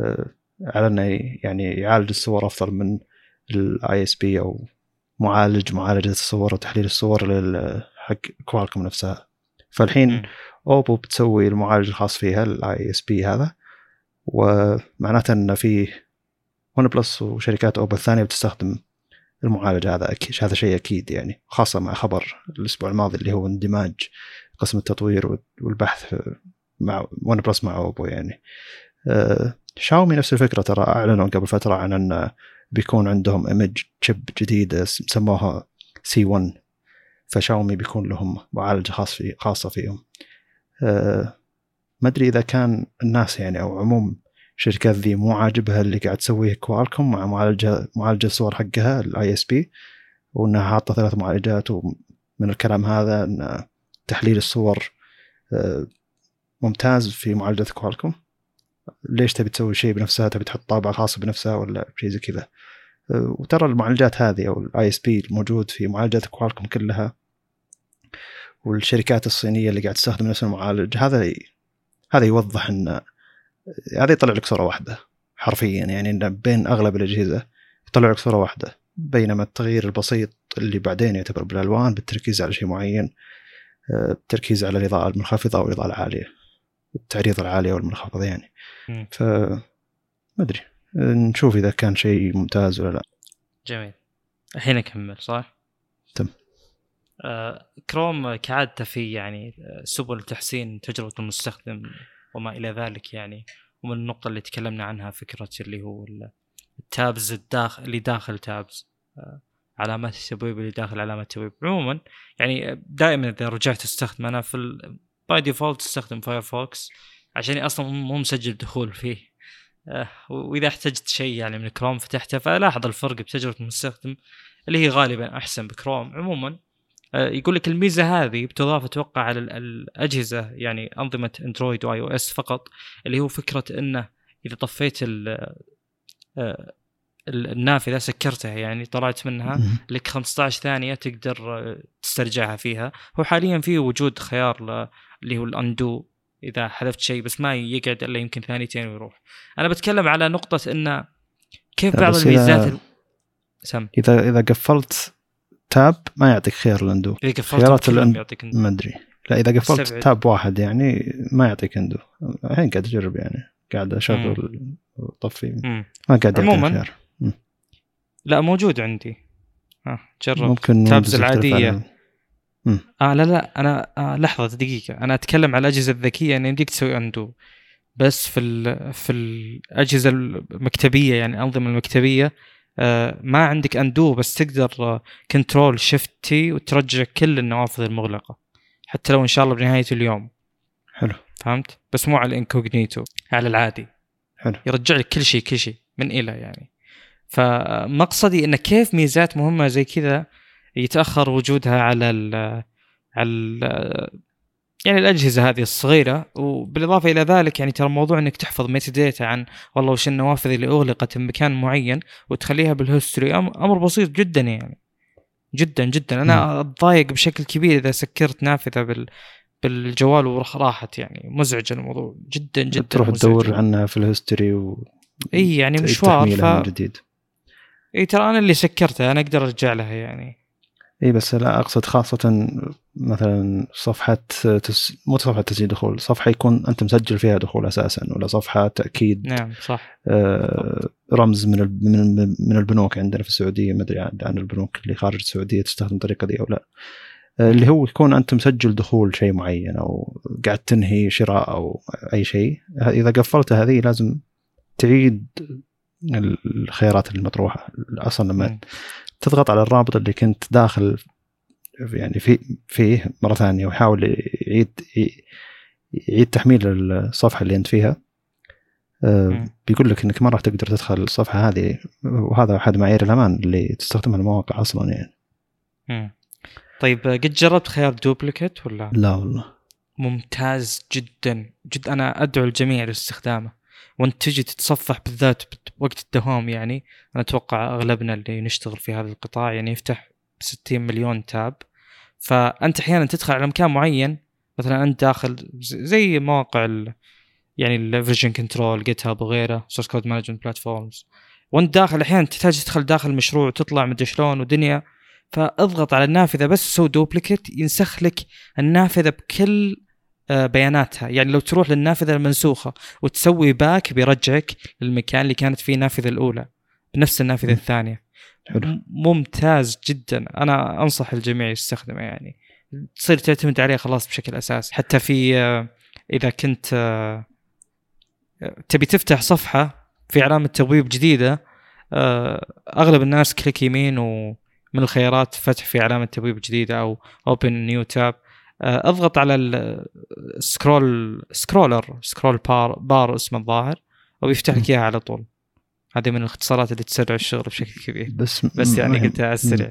آه، على إنه يعني يعالج الصور أفضل من ال ISP أو معالج معالجة الصور وتحليل الصور حق كوالكوم نفسها. فالحين أوبو بتسوي المعالج الخاص فيها ال ISP هذا. ومعناته إن في ون بلس وشركات أوبو الثانية بتستخدم المعالج هذا أكيد هذا شيء أكيد يعني خاصة مع خبر الأسبوع الماضي اللي هو اندماج قسم التطوير والبحث مع ون بلس مع أوبو يعني. أه شاومي نفس الفكرة ترى أعلنوا قبل فترة عن إن بيكون عندهم image chip جديده سموها C1 فشاومي بيكون لهم معالجة خاص في خاصة فيهم. أه ما أدري إذا كان الناس يعني أو عموم الشركات ذي مو عاجبها اللي قاعد تسويه كوالكوم مع معالجه معالجة الصور حقها ال ISP وإنها حاطة ثلاث معالجات ومن الكلام هذا إن تحليل الصور آه، ممتاز في معالجة كوالكوم ليش تبي تسوي شيء بنفسها؟ تبي تحط طابعه خاصه بنفسها ولا شيء زي كذا؟ آه، وترى المعالجات هذه أو ال ISP الموجود في معالجات كوالكوم كلها والشركات الصينية اللي قاعد تستخدم نفس المعالج هذا هذا يوضح إن هذا يطلع لك صورة واحدة حرفيا يعني بين أغلب الأجهزة يطلع لك صورة واحدة بينما التغيير البسيط اللي بعدين يعتبر بالألوان بالتركيز على شيء معين آه، التركيز على الإضاءة المنخفضة أو الإضاءة العالية التعريض العالي أو المنخفض يعني. ف ما أدري نشوف إذا كان شيء ممتاز ولا لا. جميل. الحين أكمل صح؟ تم. كروم كعادته في يعني آه، سبل تحسين تجربة المستخدم وما إلى ذلك يعني. ومن النقطة اللي تكلمنا عنها فكرة اللي هو ال tabs الداخل اللي داخل tabs آه، علامات التبويب اللي داخل علامات التبويب. عموما يعني دائما إذا رجعت استخدم أنا في by default استخدم فايرفوكس عشان أصلا مو مسجل دخول فيه. آه، وإذا احتجت شيء يعني من كروم فتحته فلاحظ الفرق بتجربة المستخدم اللي هي غالبا أحسن بكروم. عموما آه، يقول لك الميزة هذه بتضاف أتوقع على الأجهزة يعني أنظمة اندرويد و iOS فقط اللي هو فكرة إنه إذا طفيت آه، النافذة سكرتها يعني طلعت منها لك 15 ثانية تقدر آه، تسترجعها فيها. هو حاليا في وجود خيار اللي هو الأندو إذا حذفت شيء بس ما يقعد إلا يمكن ثانيتين ويروح. أنا بتكلم على نقطة انه كيف بعض الميزات إذا, سم اذا إذا قفلت تاب ما يعطيك خيار الأندو. خيارات الاندو ما أدري. لا إذا قفلت سبعد. تاب واحد يعني ما يعطيك أندو. الحين قاعد أجرب يعني. قاعد أشغل وطفي ما قاعد يعطيك خيار. لا موجود عندي. ها جرب. ممكن تابز العادية. آه لا لا أنا آه لحظة دقيقة. أنا أتكلم على الأجهزة الذكية ان يمديك تسوي أندو. بس في في الأجهزة المكتبية يعني الانظمه المكتبية آه، ما عندك اندو بس تقدر Control Shift T وترجع كل النوافذ المغلقة حتى لو إن شاء الله بنهاية اليوم. حلو. فهمت؟ بس مو على ال incognito على العادي. حلو. يرجع لك كل شيء كل شيء من إلى يعني. فمقصدي انه كيف ميزات مهمة زي كذا يتأخر وجودها على ال على ال يعني الأجهزة هذه الصغيرة وبالإضافة إلى ذلك يعني ترى موضوع إنك تحفظ metadata عن والله وش النوافذ اللي أغلقت بمكان معين وتخليها بال history أمر بسيط جدا يعني. جدا جدا. أنا أتضايق بشكل كبير إذا سكرت نافذة بال بالجوال وراحت يعني. مزعج الموضوع. جدا جدا تروح تدور عنها في ال history و إي يعني مشوار ف... جديد. إي ترى أنا اللي سكرتها أنا أقدر أرجع لها يعني. اي بس لا أقصد خاصة مثلا صفحة تس... مو صفحة تسجيل دخول، صفحة يكون أنت مسجل فيها دخول أساسا ولا صفحة تأكيد. نعم صح. آه رمز من من من البنوك عندنا في السعودية ما أدري عن البنوك اللي خارج السعودية تستخدم الطريقة دي أو لا. آه اللي هو يكون أنت مسجل دخول شيء معين أو قاعد تنهي شراء أو أي شيء، إذا قفلت هذه لازم تعيد الخيارات المطروحة. أصلا لما تضغط على الرابط اللي كنت داخل يعني في فيه مرة ثانية ويحاول يعيد يعيد تحميل الصفحة اللي أنت فيها آه، بيقول لك إنك ما راح تقدر تدخل الصفحة هذه وهذا أحد معايير الأمان اللي تستخدمها المواقع أصلا يعني. مم. طيب قد جربت خيار duplicate ولا؟ لا والله. ممتاز جدا جد أنا أدعو الجميع لاستخدامه وانت تجي تتصفح بالذات وقت الدوام يعني أنا أتوقع أغلبنا اللي نشتغل في هذا القطاع يعني يفتح 60 مليون tab. فأنت أحيانا تدخل على مكان معين مثلا أنت داخل زي مواقع يعني ال version control GitHub وغيره source code management platforms وأنت داخل أحيانا تحتاج تدخل داخل مشروع وتطلع مدري شلون ودنيا. فاضغط على النافذة بس سوي duplicate ينسخ لك النافذة بكل بياناتها. يعني لو تروح للنافذة المنسوخة وتسوي back بيرجعك للمكان اللي كانت فيه النافذة الأولى بنفس النافذة الثانية. حلو. ممتاز جدا. أنا أنصح الجميع يستخدمه يعني. تصير تعتمد عليه خلاص بشكل أساسي. حتى في آه، إذا كنت آه، تبي تفتح صفحة في علامه تبويب جديدة أغلب الناس click يمين ومن الخيارات فتح في علامه تبويب جديدة أو open new tab آه، أضغط على ال scroll scroller scroll bar bar اسمه الظاهر وبيفتح لك إياها على طول. هذه من الاختصارات اللي تسرع الشغل بشكل كبير. بس بس يعني قلتها على السريع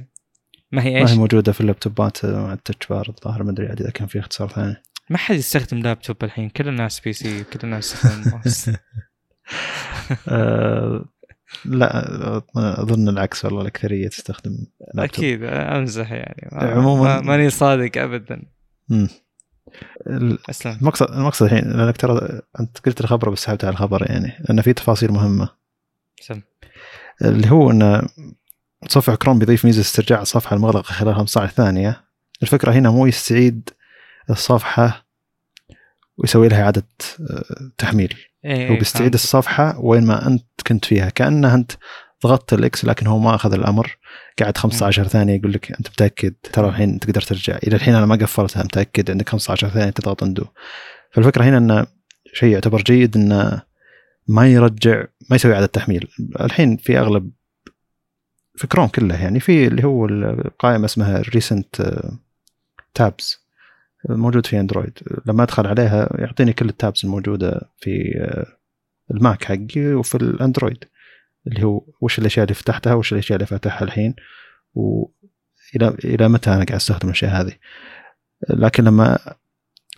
ما هي إيش؟ ما هي موجودة في اللابتوبات مع ال touch bar الظاهر ما أدري إذا كان في اختصار ثاني. ما حد يستخدم لابتوب الحين كل الناس PC كل الناس يستخدم ماوس. آه، لا أظن العكس والله الأكثرية تستخدم لابتوب. أكيد امزح يعني. عموما ماني صادق ابدا. امم المقصد المقصد الحين لأنك ترى أنت قلت الخبر بس سحبت على الخبر يعني لأن في تفاصيل مهمة. سم. اللي هو إن متصفح كروم بيضيف ميزة استرجاع الصفحة المغلقة خلال 15 ثانية الفكرة هنا مو يستعيد الصفحة ويسوي لها إعادة آه، تحميل. إيه هو بيستعيد الصفحة وين ما أنت كنت فيها. كانه أنت ضغطت ال X لكن هو ما أخذ الأمر. قاعد 15 ثانية يقول لك أنت متأكد؟ ترى الحين تقدر ترجع. إلى الحين أنا ما قفلتها متأكد عندك 15 ثانية تضغط undo فالفكرة هنا إنه شيء يعتبر جيد إنه ما يرجع ما يسوي إعادة تحميل. الحين في أغلب في كروم كله يعني في اللي هو القائمة اسمها recent tabs موجود في اندرويد لما أدخل عليها يعطيني كل ال tabs الموجودة في الماك حقي وفي الاندرويد اللي هو وش الأشياء اللي فتحتها وش الأشياء اللي فاتحها الحين والى إلى متى أنا قاعد أستخدم الأشياء هذه. لكن لما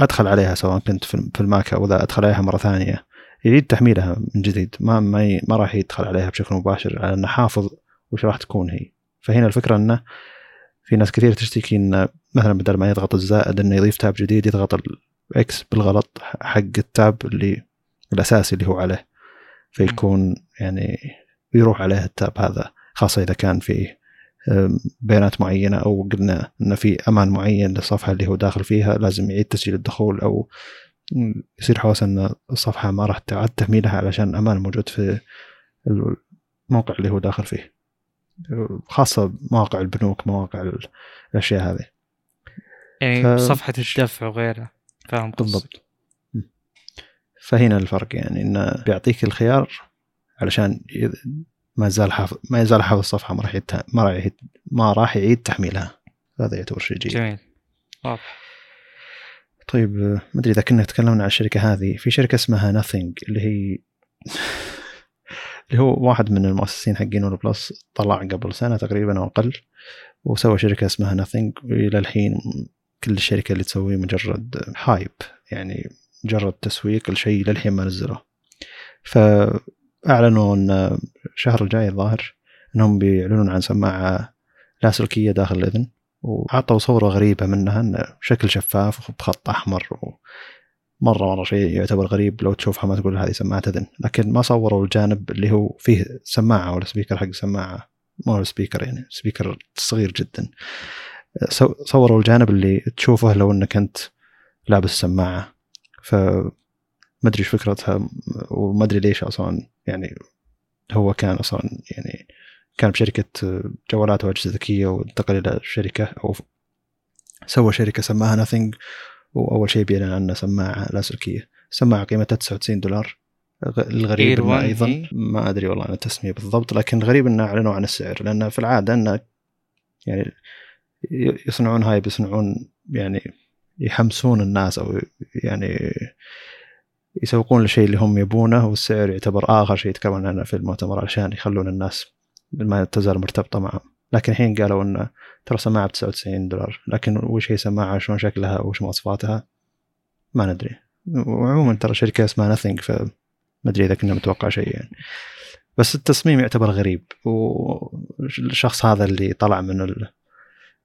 أدخل عليها سواء كنت في الماك أو اذا أدخل عليها مرة ثانية يعيد تحميلها من جديد. ما ما, ما راح يدخل عليها بشكل مباشر على أنه حافظ وش راح تكون هي. فهنا الفكرة إنه في ناس كثير تشتكي انه مثلا بدل ما يضغط الزائد إنه يضيف تاب جديد يضغط الاكس بالغلط حق التاب اللي الأساسي اللي هو عليه. فيكون يعني ويروح عليه التاب هذا خاصة إذا كان فيه بيانات معينة أو قلنا أن في أمان معين للصفحة اللي هو داخل فيها لازم يعيد تسجيل الدخول أو يصير حوس أن الصفحة ما راح تعاد تحميلها علشان أمان موجود في الموقع اللي هو داخل فيه. خاصة مواقع البنوك مواقع الأشياء هذه. يعني ف... صفحة الدفع وغيرها فاهم بالضبط. فهنا الفرق يعني انه بيعطيك الخيار علشان ما زال حافظ ما يزال حافظ الصفحة ما راح يت... ما راح يت... ما راح يعيد تحميلها. هذا يعتبر شيء جيد. جميل. واضح. طيب ما أدري إذا كنا تكلمنا عن الشركة هذه في شركة اسمها ناثينج اللي هي اللي هو واحد من المؤسسين حقين OnePlus طلع قبل سنة تقريبا أو أقل وسوى شركة اسمها Nothing والى الحين كل الشركة اللي تسويه مجرد hype يعني مجرد تسويق لشيء للحين ما نزله. ف أعلنوا إن الشهر الجاي الظاهر إنهم بيعلنون عن سماعه لاسلكيه داخل الإذن وعطوا صورة غريبة منها انه شكل شفاف وبخط أحمر مره مرة شيء يعتبر غريب لو تشوفها ما تقول هذه سماعة إذن لكن ما صوروا الجانب اللي هو فيه سماعة ولا speaker حق سماعة مو speaker يعني speaker صغير جدا. صوروا الجانب اللي تشوفه لو إنك أنت لابس سماعة. ف ما أدري إيش فكرتها وما أدري ليش أصلا يعني هو كان أصلا يعني كان بشركة جوالات وأجهزة ذكية وانتقل إلى شركة أو سوى شركة سماها ناثينج وأول شيء بيعلن عنه سماعه لاسلكية. سماعه قيمتها 99 دولار. الغريب إنه أيضا ما أدري والله عن التسمية بالضبط لكن الغريب إنه أعلنوا عن السعر لأن في العادة إنه يعني يصنعون هاي بيصنعون يعني يحمسون الناس أو يعني يسوقون للشيء اللي هم يبونه والسعر يعتبر آخر شيء يتكلمون عنه في المؤتمر عشان يخلون الناس ما تزال مرتبطة معهم. لكن الحين قالوا إنه ترى سماعة ب 99 دولار. لكن وش هي سماعة؟ شلون شكلها؟ وش مواصفاتها؟ ما ندري. وعموما ترى شركة اسمها Nothing ف ما أدري إذا كنا متوقع شيء يعني. بس التصميم يعتبر غريب والشخص هذا اللي طلع من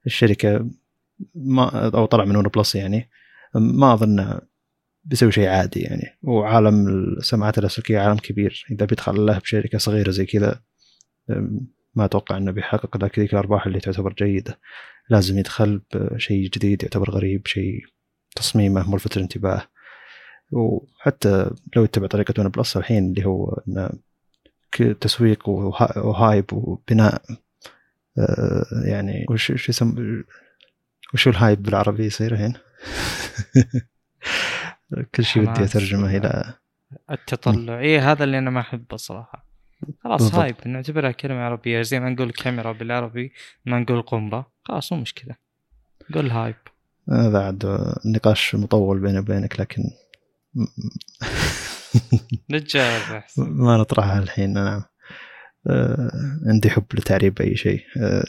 الشركة ما أو طلع من OnePlus يعني ما اظن بيسوي شيء عادي يعني. وعالم السماعات اللاسلكيه عالم كبير. إذا بيدخل له بشركة صغيرة زي كذا ما أتوقع إنه بيحقق ذاك الأرباح اللي تعتبر جيدة. لازم يدخل بشيء جديد يعتبر غريب شيء تصميمه ملفت للانتباه وحتى لو يتبع طريقة OnePlus الحين اللي هو تسويق و hype وبناء آه، يعني وش وش يسم وش ال hype بالعربي يصير الحين؟ كل شيء ودي أترجمه إلى التطلع. اي هذا اللي أنا ما أحبه صراحة. خلاص بالضبط. هايب. نعتبرها كلمة عربية. زي ما نقول كاميرا بالعربي ما نقول قمره خلاص مو مشكلة. قول هايب. هذا عاد نقاش مطول بيني وبينك لكن نتجاوز أحسن. ما نطرحها الحين. نعم. آه عندي حب لتعريب أي شيء. آه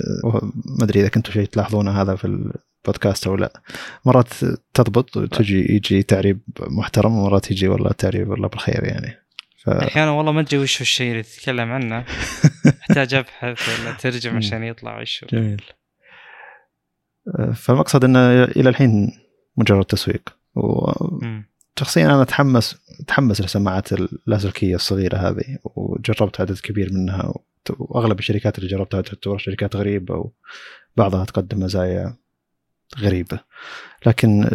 ما أدري إذا كنتوا شيء تلاحظونه هذا في البودكاست أو لا. مرات تضبط وتجي يجي تعريب محترم ومرات يجي والله تعريب والله بالخير يعني. ف... أحيانا والله ما أدري وش الشيء اللي تتكلم عنه. أحتاج أبحث ولا ترجم عشان يطلع وش جميل. فالمقصد إنه إلى الحين مجرد تسويق. و... شخصيا أنا أتحمس أتحمس للسماعات اللاسلكية الصغيرة هذه وجربت عدد كبير منها وأغلب الشركات اللي جربتها تعتبر شركات غريبة وبعضها تقدم مزايا. غريبة. لكن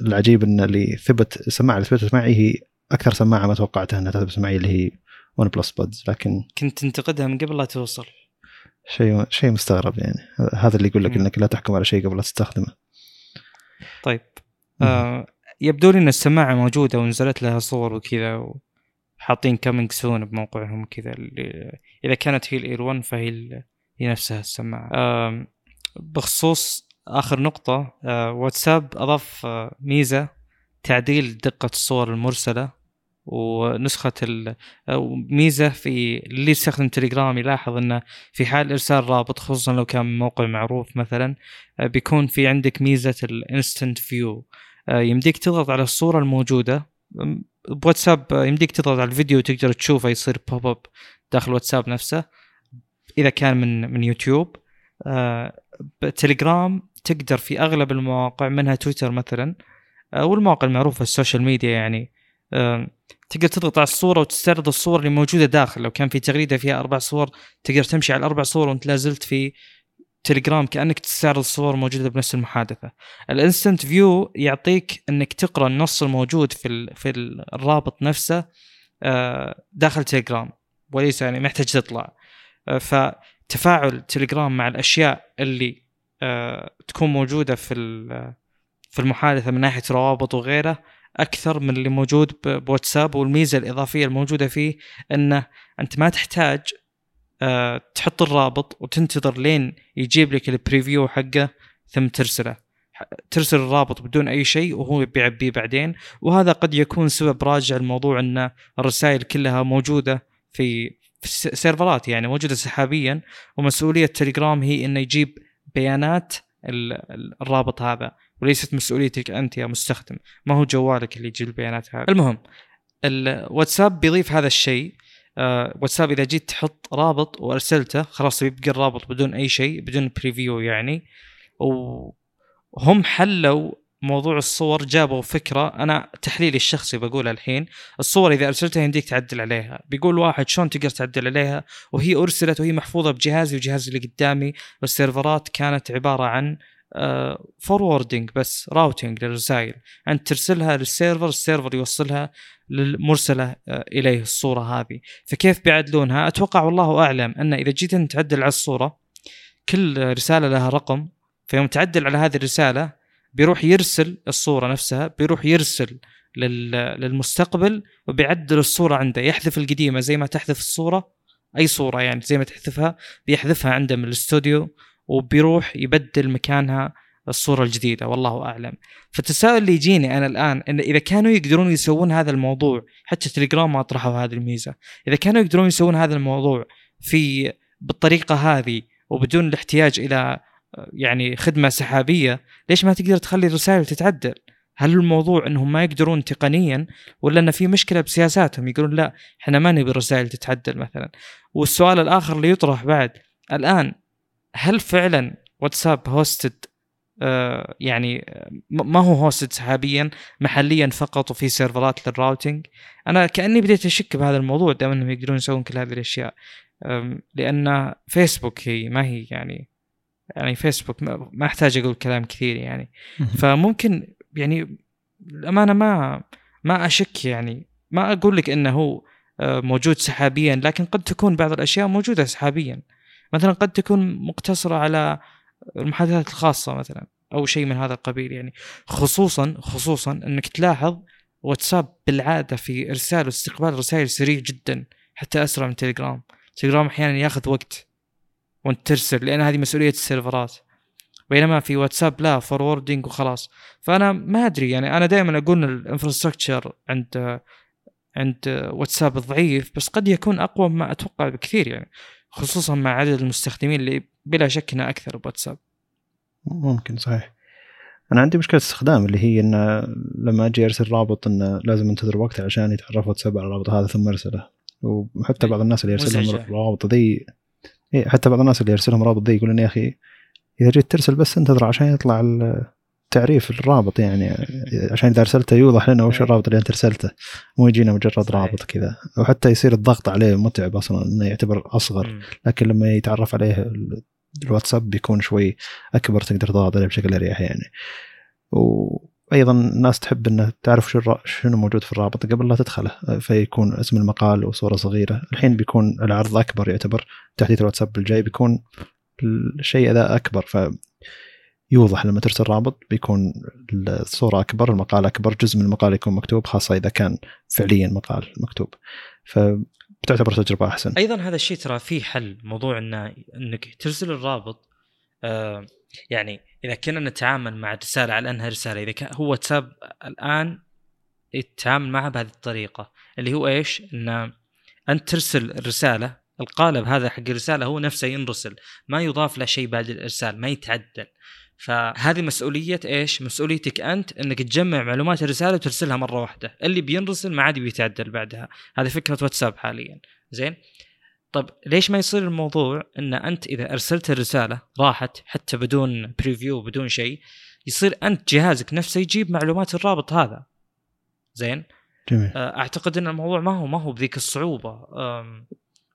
العجيب إن اللي ثبت السماعه اللي ثبتت معي هي أكثر سماعة ما توقعتها إنها تثبت معي اللي هي OnePlus Buds لكن كنت تنتقدها من قبل لا توصل. شيء شيء مستغرب يعني. هذا اللي يقول لك إنك لا تحكم على شيء قبل لا تستخدمه. طيب. آه يبدو لي إن السماعة موجودة ونزلت لها صور وكذا وحاطين coming soon بموقعهم كذا إذا كانت هي ال Ear 1 فهي هي نفسها السماعة. بخصوص آخر نقطة واتساب أضاف ميزة تعديل دقة الصور المرسلة ونسخة ميزة في اللي يستخدم تليجرام يلاحظ إنه في حال إرسال رابط خصوصا لو كان موقع معروف مثلا بيكون في عندك ميزة ال instant view آه، يمديك تضغط على الصورة الموجودة. بواتساب آه، يمديك تضغط على الفيديو وتقدر تشوفه يصير pop up داخل واتساب نفسه إذا كان من من يوتيوب. تليجرام تقدر في أغلب المواقع منها تويتر مثلا آه، والمواقع المعروفة ال social media يعني تقدر تضغط على الصورة وتستعرض الصور اللي موجودة داخل. لو كان في تغريدة فيها أربع صور تقدر تمشي على الأربع صور وانت لازلت في تليجرام كأنك تستعرض صور موجودة بنفس المحادثة. ال instant view يعطيك إنك تقرأ النص الموجود في في الرابط نفسه آه، داخل تليجرام وليس يعني محتاج تطلع. آه، فتفاعل تليجرام مع الأشياء اللي تكون موجودة في في المحادثة من ناحية روابط وغيره أكثر من اللي موجود بواتساب. والميزة الإضافية الموجودة فيه إنه أنت ما تحتاج أه تحط الرابط وتنتظر لين يجيب لك ال preview حقه ثم ترسله. ترسل الرابط بدون أي شيء وهو بيعبيه بعدين. وهذا قد يكون سبب راجع الموضوع إن الرسائل كلها موجودة في في سيرفرات يعني موجودة سحابيا. ومسؤولية تليجرام هي إنه يجيب بيانات الرابط هذا وليست مسؤوليتك أنت يا مستخدم. ما هو جوالك اللي يجيب البيانات هذه؟ المهم الواتساب بيضيف هذا الشيء. آه واتساب إذا جيت تحط رابط وأرسلته خلاص بيبقى الرابط بدون أي شيء بدون preview يعني. وهم حلوا موضوع الصور جابوا فكرة. أنا تحليلي الشخصي بقولها الحين الصور إذا أرسلتها يمديك تعدل عليها. بيقول واحد شلون تقدر تعدل عليها؟ وهي أرسلت وهي محفوظة بجهازي وجهازي اللي قدامي. والسيرفرات كانت عبارة عن forwarding آه، بس routing للرسائل. أنت ترسلها لل server ال server يوصلها للمرسل آه، إليه الصورة هذه. فكيف بيعدلونها؟ أتوقع والله أعلم أن إذا جيت أنت تعدل على الصورة كل رسالة لها رقم. فيوم تعدل على هذه الرسالة بيروح يرسل الصورة نفسها بيروح يرسل للمستقبل وبيعدل الصورة عنده. يحذف القديمة زي ما تحذف الصورة أي صورة يعني زي ما تحذفها بيحذفها عنده من الاستوديو وبيروح يبدل مكانها الصورة الجديدة. والله أعلم. فالتساؤل اللي يجيني أنا الآن إن إذا كانوا يقدرون يسوون هذا الموضوع حتى تليجرام ما أطرحوا هذه الميزة إذا كانوا يقدرون يسوون هذا الموضوع في بالطريقة هذه وبدون الاحتياج إلى يعني خدمة سحابية ليش ما تقدر تخلي الرسائل تتعدل؟ هل الموضوع إنهم ما يقدرون تقنيا ولا إن في مشكلة بسياساتهم؟ يقولون لا إحنا ما نبي الرسائل تتعدل مثلا. والسؤال الآخر اللي يطرح بعد الآن هل فعلا واتساب هوستد آه يعني ما هو هوستد سحابيا محليا فقط وفي سيرفرات لل routing أنا كأني بديت أشك بهذا الموضوع دام إنهم يقدرون يسوون كل هذه الأشياء. لأن فيسبوك هي ما هي يعني يعني فيسبوك ما أحتاج أقول كلام كثير يعني. فممكن يعني الامانه ما ما أشك يعني. ما أقول لك إنه هو آه، موجود سحابيا لكن قد تكون بعض الأشياء موجودة سحابيا. مثلا قد تكون مقتصرة على المحادثات الخاصة مثلا أو شيء من هذا القبيل يعني. خصوصا خصوصا إنك تلاحظ واتساب بالعادة في إرسال واستقبال الرسائل سريع جدا حتى أسرع من تليجرام. تليجرام أحيانا ياخذ وقت. وانت ترسل لأن هذه مسؤولية السيرفرات. بينما في واتساب لا forwarding وخلاص. فأنا ما أدري يعني أنا دائما أقول ال infrastructure عند عند واتساب ضعيف بس قد يكون أقوى مما أتوقع بكثير يعني خصوصا مع عدد المستخدمين اللي بلا شك انه أكثر بواتساب. ممكن صحيح. أنا عندي مشكلة استخدام اللي هي إن لما أجي أرسل رابط انه لازم أنتظر وقت عشان يتعرف واتساب على الرابط هذا ثم أرسله. وحتى بعض الناس اللي يرسلهم الروابط ذي إيه حتى بعض الناس اللي يرسلهم رابط ذي يقولون يا أخي إذا جيت ترسل بس انتظر عشان يطلع تعريف الرابط يعني عشان إذا أرسلته يوضح لنا وش إيه. الرابط اللي أنت ارسلته مو يجينا مجرد رابط كذا. وحتى يصير الضغط عليه متعب أصلا إنه يعتبر أصغر. لكن لما يتعرف عليه الواتساب بيكون شوي أكبر تقدر تضغط عليه بشكل أريح يعني. وأيضا الناس تحب إنه تعرف شو شنو موجود في الرابط قبل لا تدخله فيكون اسم المقال وصوره صغيرة. الحين بيكون العرض أكبر يعتبر تحديث الواتساب الجاي بيكون الشيء ذا أكبر ف يوضح لما ترسل رابط بيكون الصورة أكبر المقال أكبر جزء من المقال يكون مكتوب خاصة إذا كان فعليا مقال مكتوب. فبتعتبر تجربة أحسن. أيضا هذا الشيء ترى فيه حل موضوع إنه إنك ترسل الرابط آه يعني إذا كنا نتعامل مع الرسالة على أنها رسالة إذا كان هو واتساب الآن يتعامل معها بهذه الطريقة اللي هو إيش إن أنت ترسل الرسالة القالب هذا حق الرسالة هو نفسه ينرسل ما يضاف له شيء بعد الإرسال ما يتعدل فهذه مسؤولية إيش؟ مسؤوليتك أنت إنك تجمع معلومات الرسالة وترسلها مرة واحدة، اللي بينرسل ما عاد بيتعدل بعدها، هذه فكرة واتساب حاليا، زين؟ طب ليش ما يصير الموضوع إن أنت إذا أرسلت الرسالة راحت حتى بدون بريفيو بدون شيء يصير أنت جهازك نفسه يجيب معلومات الرابط هذا. زين؟ جميل. آه، أعتقد إن الموضوع ما هو ما هو بذيك الصعوبة.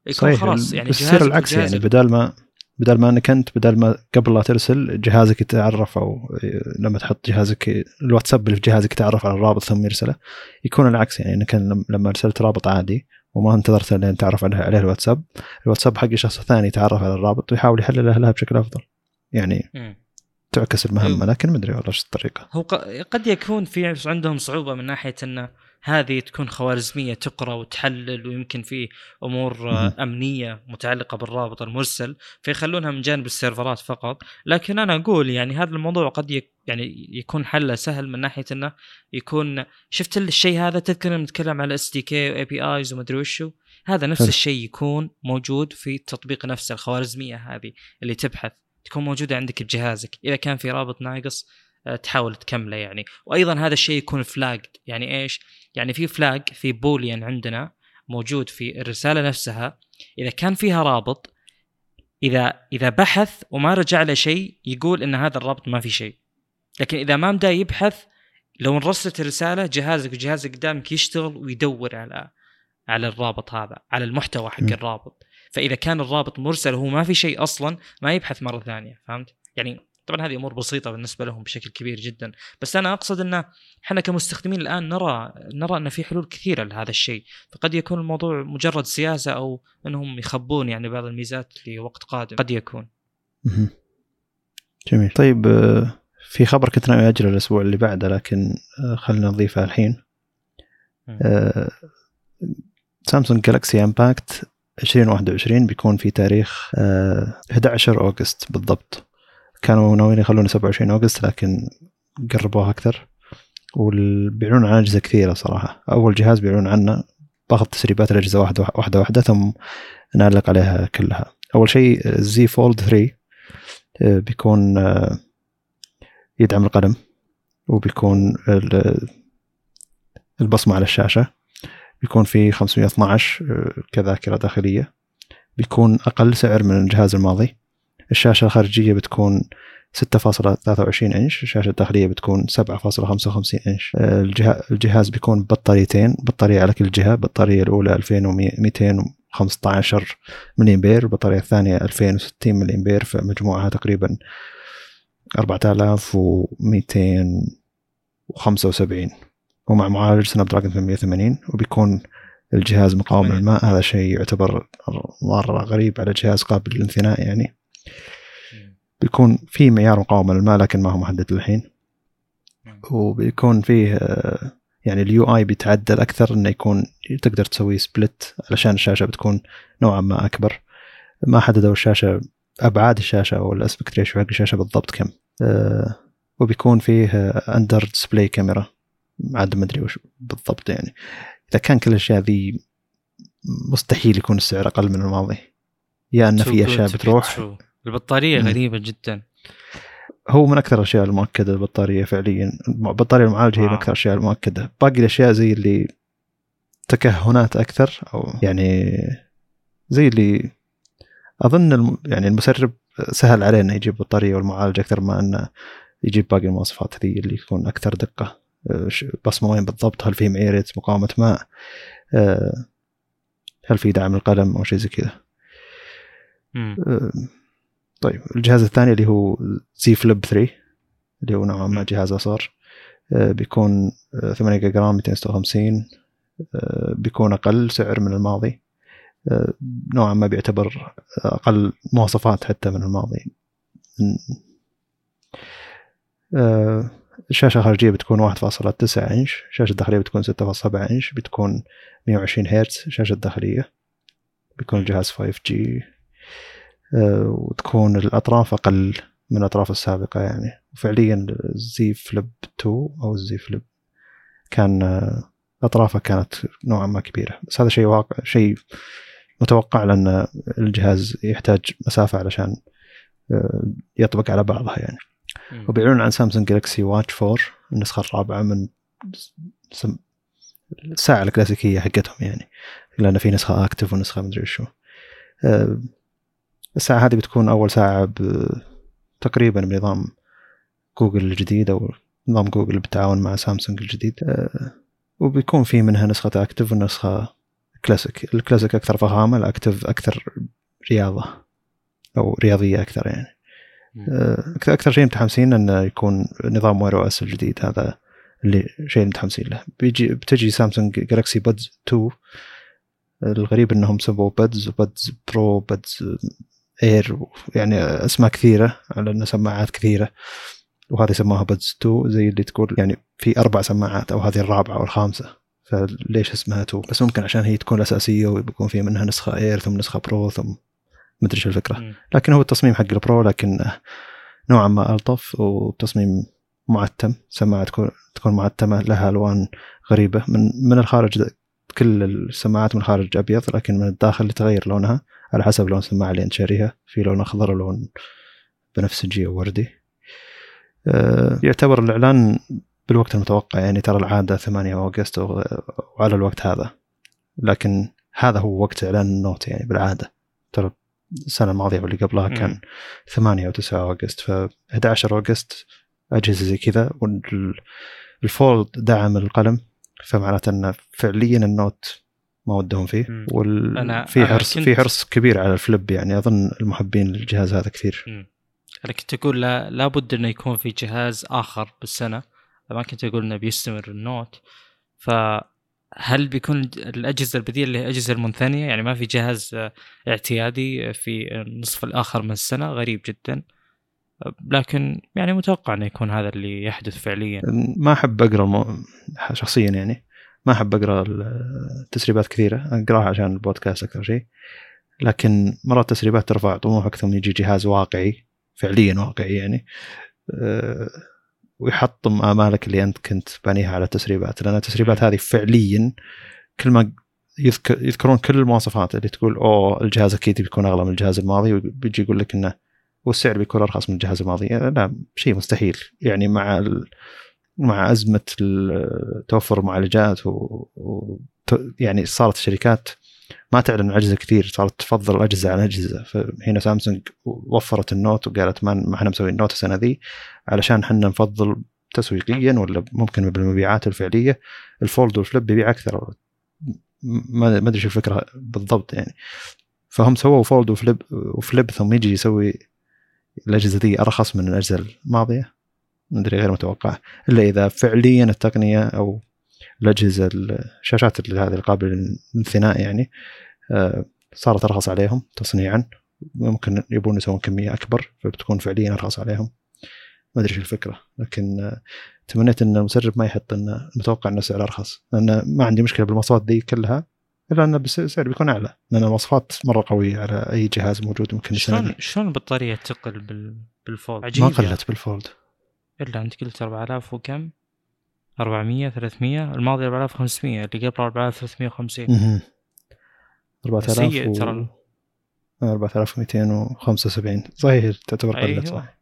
يكون خلاص يعني يصير العكس يعني بدال ما بدل ما إنك أنت بدل ما قبل لا ترسل جهازك يتعرف أو لما تحط جهازك الواتساب اللي في جهازك يتعرف على الرابط ثم يرسله يكون العكس يعني إنك لما أرسلت رابط عادي وما انتظرت لين تعرف عليه, عليه الواتساب الواتساب حق شخص ثاني يتعرف على الرابط ويحاول يحلله لها بشكل أفضل يعني م. تعكس المهمة أيوه. لكن ما أدري والله إيش الطريقة هو قد يكون في عندهم صعوبة من ناحية إنه هذه تكون خوارزمية تقرأ وتحلل ويمكن في أمور أمنية متعلقة بالرابط المرسل فيخلونها من جانب ال servers فقط. لكن أنا أقول يعني هذا الموضوع قد يك يعني يكون حله سهل من ناحية إنه يكون شفت الشيء هذا تذكر نتكلم على SDK و APIs ومدري وشو؟ هذا نفس الشيء يكون موجود في التطبيق نفسه الخوارزمية هذه اللي تبحث. تكون موجودة عندك بجهازك. إذا كان في رابط ناقص آه، تحاول تكمله يعني. وأيضا هذا الشيء يكون فلاجد يعني إيش؟ يعني في فلاج في بوليان عندنا موجود في الرسالة نفسها. إذا كان فيها رابط إذا إذا بحث وما رجع له شيء يقول إن هذا الرابط ما في شيء. لكن إذا ما بدا يبحث لو انرسلت الرسالة جهازك وجهازك قدامك يشتغل ويدور على على الرابط هذا على المحتوى حق الرابط. فإذا كان الرابط مرسل وهو ما في شيء أصلا ما يبحث مرة ثانية فهمت؟ يعني طبعا هذه أمور بسيطة بالنسبة لهم بشكل كبير جدا بس أنا أقصد إن إحنا كمستخدمين الآن نرى نرى إن في حلول كثيرة لهذا الشيء. فقد يكون الموضوع مجرد سياسة أو إنهم يخبون يعني بعض الميزات لوقت قادم. قد يكون. جميل. طيب آه، في خبر كنت ناوي أجله الأسبوع اللي بعده لكن آه، خلينا نضيفه الحين. سامسونج جالكسي امباكت 2021 بيكون في تاريخ 11 آه، August بالضبط. كانوا ناويين يخلونه 27 August لكن قربوها أكثر. وبيعلنون عن أجهزة كثيرة صراحة. أول جهاز بيعلنون عنه باخذ تسريبات الأجهزة واحدة واحدة واحدة ثم نعلق عليها كلها. أول شيء Z Fold 3 بيكون آه، يدعم القلم وبيكون ال- البصمة على الشاشة. بيكون في 512 آه، كذاكرة داخلية. بيكون أقل سعر من الجهاز الماضي. الشاشة الخارجية بتكون 6.23 إنش الشاشة الداخلية بتكون 7.55 إنش. الجها- الجهاز بيكون بطاريتين بطارية على كل جهة البطاريه الأولى 2215 ملي امبير البطاريه الثانية 2060 ملي امبير فمجموعها تقريبا 4275 ومع معالج Snapdragon 880 وبيكون الجهاز مقاوم. للماء. هذا شيء يعتبر مرة غريب على جهاز قابل للانثناء يعني. بيكون في معيار مقاومة للماء لكن ما هو محدد للحين. وبيكون فيه آه، يعني ال UI بيتعدل أكثر إنه يكون تقدر تسوي split علشان الشاشة بتكون نوعا ما أكبر. ما حددوا الشاشة أبعاد الشاشة أو ال aspect ratio حق الشاشة بالضبط كم. آه، وبيكون فيه under display camera عاد ما أدري وش بالضبط يعني. إذا كان كل الأشياء ذي مستحيل يكون السعر أقل من الماضي. يا ان في أشياء بتروح. البطارية. غريبة جدا. هو من أكثر الأشياء المؤكدة البطاريه فعليا. البطارية المعالجة هي من آه. أكثر الأشياء المؤكدة. باقي الأشياء زي اللي تكهنات أكثر أو يعني زي اللي أظن الم... يعني المسرب سهل عليه انه يجيب بطارية والمعالج أكثر ما إنه يجيب باقي المواصفات هذه اللي تكون أكثر دقة. بصمه وين بالضبط. هل في معيره مقاومة ماء؟ أه، هل في دعم القلم أو شيء زي كذا؟ طيب الجهاز الثاني اللي هو زي فليب 3 اللي هو نوعا ما جهاز اصغر أه، بيكون أه، 8 جيجا رام 256 أه، بيكون أقل سعر من الماضي نوعا ما بيعتبر أقل مواصفات حتى من الماضي. الشاشة الخارجية بتكون 1.9 إنش الشاشة الداخلية بتكون 6.7 إنش بتكون 120 هرتز الشاشة الداخلية بيكون الجهاز 5G أه، وتكون الأطراف أقل من الأطراف السابقة يعني وفعليا الزي فليب 2 أو الزي فليب كان أطرافه كانت نوعا ما كبيرة بس هذا شيء واقع شيء متوقع لأن الجهاز يحتاج مسافة علشان أه، يطبق على بعضها يعني. وبيعلنون عن Samsung Galaxy Watch 4 النسخة الرابعة من. الساعة الكلاسيكية حقتهم يعني لأن في نسخة Active ونسخة مدري شو آه، الساعة هذه بتكون أول ساعة. تقريبا بنظام جوجل الجديد أو نظام جوجل بالتعاون مع سامسونج الجديد. آه، وبيكون في منها نسخة Active ونسخة كلاسيك. الكلاسيك أكثر فخامة ال Active أكثر رياضة أو رياضية أكثر يعني. أكثر أكثر شيء متحمسين إنه يكون نظام Wear OS الجديد. هذا اللي شيء متحمسين له. بيجي بتجي Samsung Galaxy Buds 2 الغريب إنهم سووا Buds و Buds Pro Buds Air يعني أسماء كثيرة على انه سماعات كثيرة. وهذه سموها Buds 2 زي اللي تقول يعني في أربع سماعات أو هذه الرابعة أو الخامسة. فليش اسمها 2 بس ممكن عشان هي تكون الأساسية ويكون في منها نسخة Air ثم نسخة Pro ثم مدري إيش الفكرة. لكن هو التصميم حق ال Pro لكن نوعا ما ألطف وتصميم معتم. سماعة تكون تكون معتمة لها ألوان غريبة. من من الخارج كل السماعات من الخارج أبيض لكن من الداخل يتغير لونها. على حسب لون السماعه اللي أنت شاريها. في لون أخضر ولون بنفسجي أو وردي. آه، يعتبر الإعلان بالوقت المتوقع. يعني ترى العادة 8 August وعلى الوقت هذا. لكن هذا هو وقت إعلان ال Note يعني بالعادة. ترى السنة الماضية واللي قبلها. كان 8 أو 9 August ف 11 اوغست أجهزة زي كذا. وال Fold دعم القلم. فمعناته انه فعليا ال Note ما ودهم فيه. وال أنا- في حرص كنت- في حرص كبير على ال Flip يعني أظن المحبين للجهاز هذا كثير مم. أنا كنت أقول لا لابد إنه يكون في جهاز آخر بالسنة ما كنت أقول إنه بيستمر النوت فهل بيكون الأجهزة البديله اللي هي الاجهزه المنثنية يعني ما في جهاز اعتيادي في النصف الآخر من السنة غريب جدا لكن يعني متوقع إنه يكون هذا اللي يحدث فعليا ما أحب أقرأ. شخصيا يعني ما أحب أقرأ التسريبات كثيرة أقرأها عشان البودكاست أكثر شيء. لكن مرات تسريبات ترفع طموحك ثم يجي جهاز واقعي فعليا واقعي يعني أه، ويحطم آمالك اللي أنت كنت بانيها على التسريبات. لأن التسريبات هذه فعليا كل ما يذكر يذكرون كل المواصفات اللي تقول أوه الجهاز أكيد بيكون أغلى من الجهاز الماضي وبيجي يقول لك إنه والسعر بيكون أرخص من الجهاز الماضي. لا شيء مستحيل. يعني مع. مع أزمة توفر المعالجات و... و... يعني صارت الشركات ما تعلن أجهزة كثير صارت تفضل اجهزه عن أجهزة. فهنا سامسونج وفرت النوت وقالت ما إحنا مسويين النوت السنة ذي علشان إحنا نفضل تسويقيا ولا ممكن بالمبيعات الفعلية الفولد والفليب بيبيع أكثر. ما أدري شو الفكرة بالضبط يعني. فهم سووا فولد وفليب وفليب ثم يجي يسوي الأجهزة ذي أرخص من الأجهزة الماضية. ما أدري غير متوقع. إلا إذا فعليا التقنية أو الأجهزة الشاشات هذه القابلة للانثناء يعني آه، صارت أرخص عليهم تصنيعا. ممكن يبون يسوون كمية أكبر فبتكون فعليا أرخص عليهم. ما أدري شو الفكرة. لكن آه، تمنيت إن المسرب ما يحط انه متوقع إنه سعر أرخص. لأن ما عندي مشكلة بالمواصفات دي كلها إلا انه السعر بيكون أعلى. لأن المواصفات مرة قوية على أي جهاز موجود ممكن شلون شلون البطارية تقل بال... بالفولد؟ عجيب ما يعني. قلت بالفولد. إلا أنت قلت 4000 وكم؟ 400 300 الماضي 4500 اللي قبل 4350 مهم. 4000 سيء و... ترى 4275 صحيح تعتبر قلت أيوة. صح.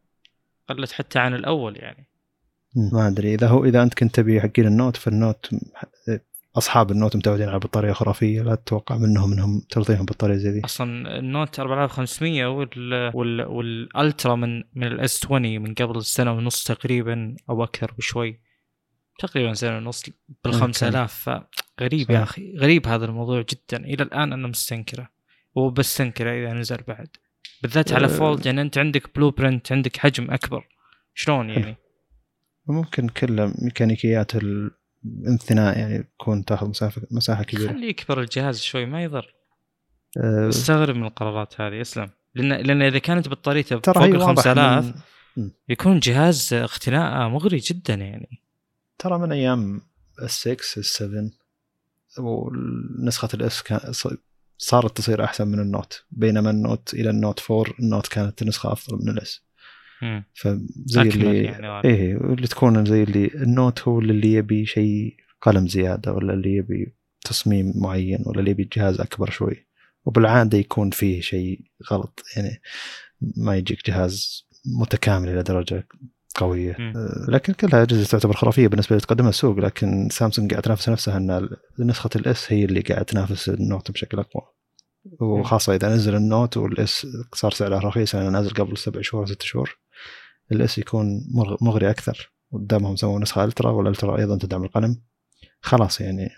قلت حتى عن الأول يعني. ما أدري. إذا هو إذا أنت كنت تبي حقين ال Note فال Note أصحاب ال Note متعودين على بطارية خرافية لا تتوقع منهم إنهم ترضيهم بطارية زي ذي. أصلا ال Note 4500 وال وال وال Ultra من من ال S 20 من قبل سنة ونص تقريبا أو أكثر بشوي. تقريبا سنة ونص بال ممكن. 5000 فغريب يا. أخي غريب هذا الموضوع جدا. إلى الآن أنا مستنكره وبستنكره إذا نزل بعد. بالذات على أه. Fold يعني أنت عندك blueprint عندك حجم أكبر. شلون يعني؟ ممكن كل ميكانيكيات الانثناء يعني تكون تاخذ مسافه مساحة كبيرة. خلي يكبر الجهاز شوي ما يضر. أه استغرب من القرارات هذه اسلم. لأن لأن إذا كانت بطاريته فوق ال واضح 5000 من... يكون جهاز اقتناء مغري جدا يعني. ترى من أيام ال6 ال7 ونسخة ال S كان صارت تصير أحسن من ال Note. بينما ال Note إلى ال Note 4 ال Note كانت نسخة أفضل من ال S. فزي اللي يعني. إيه اللي تكون زي اللي ال Note هو اللي يبي شيء قلم زيادة ولا اللي يبي تصميم معين ولا اللي يبي جهاز أكبر شوي. وبالعادة يكون فيه شيء غلط يعني ما يجيك جهاز متكامل إلى درجة قوية. مم. أه، لكن كلها أجهزة تعتبر خرافية بالنسبة اللي تقدمها السوق لكن سامسونج قاعد تنافس نفسها ان نسخة ال S هي اللي قاعد تنافس ال Note بشكل أقوى. وخاصة إذا نزل ال Note وال S صار سعره رخيص لأنه نازل قبل سبع شهور ست شهور. ال S يكون مغ- مغري أكثر قدامهم سووا نسخة Ultra وال Ultra أيضا تدعم القلم. خلاص يعني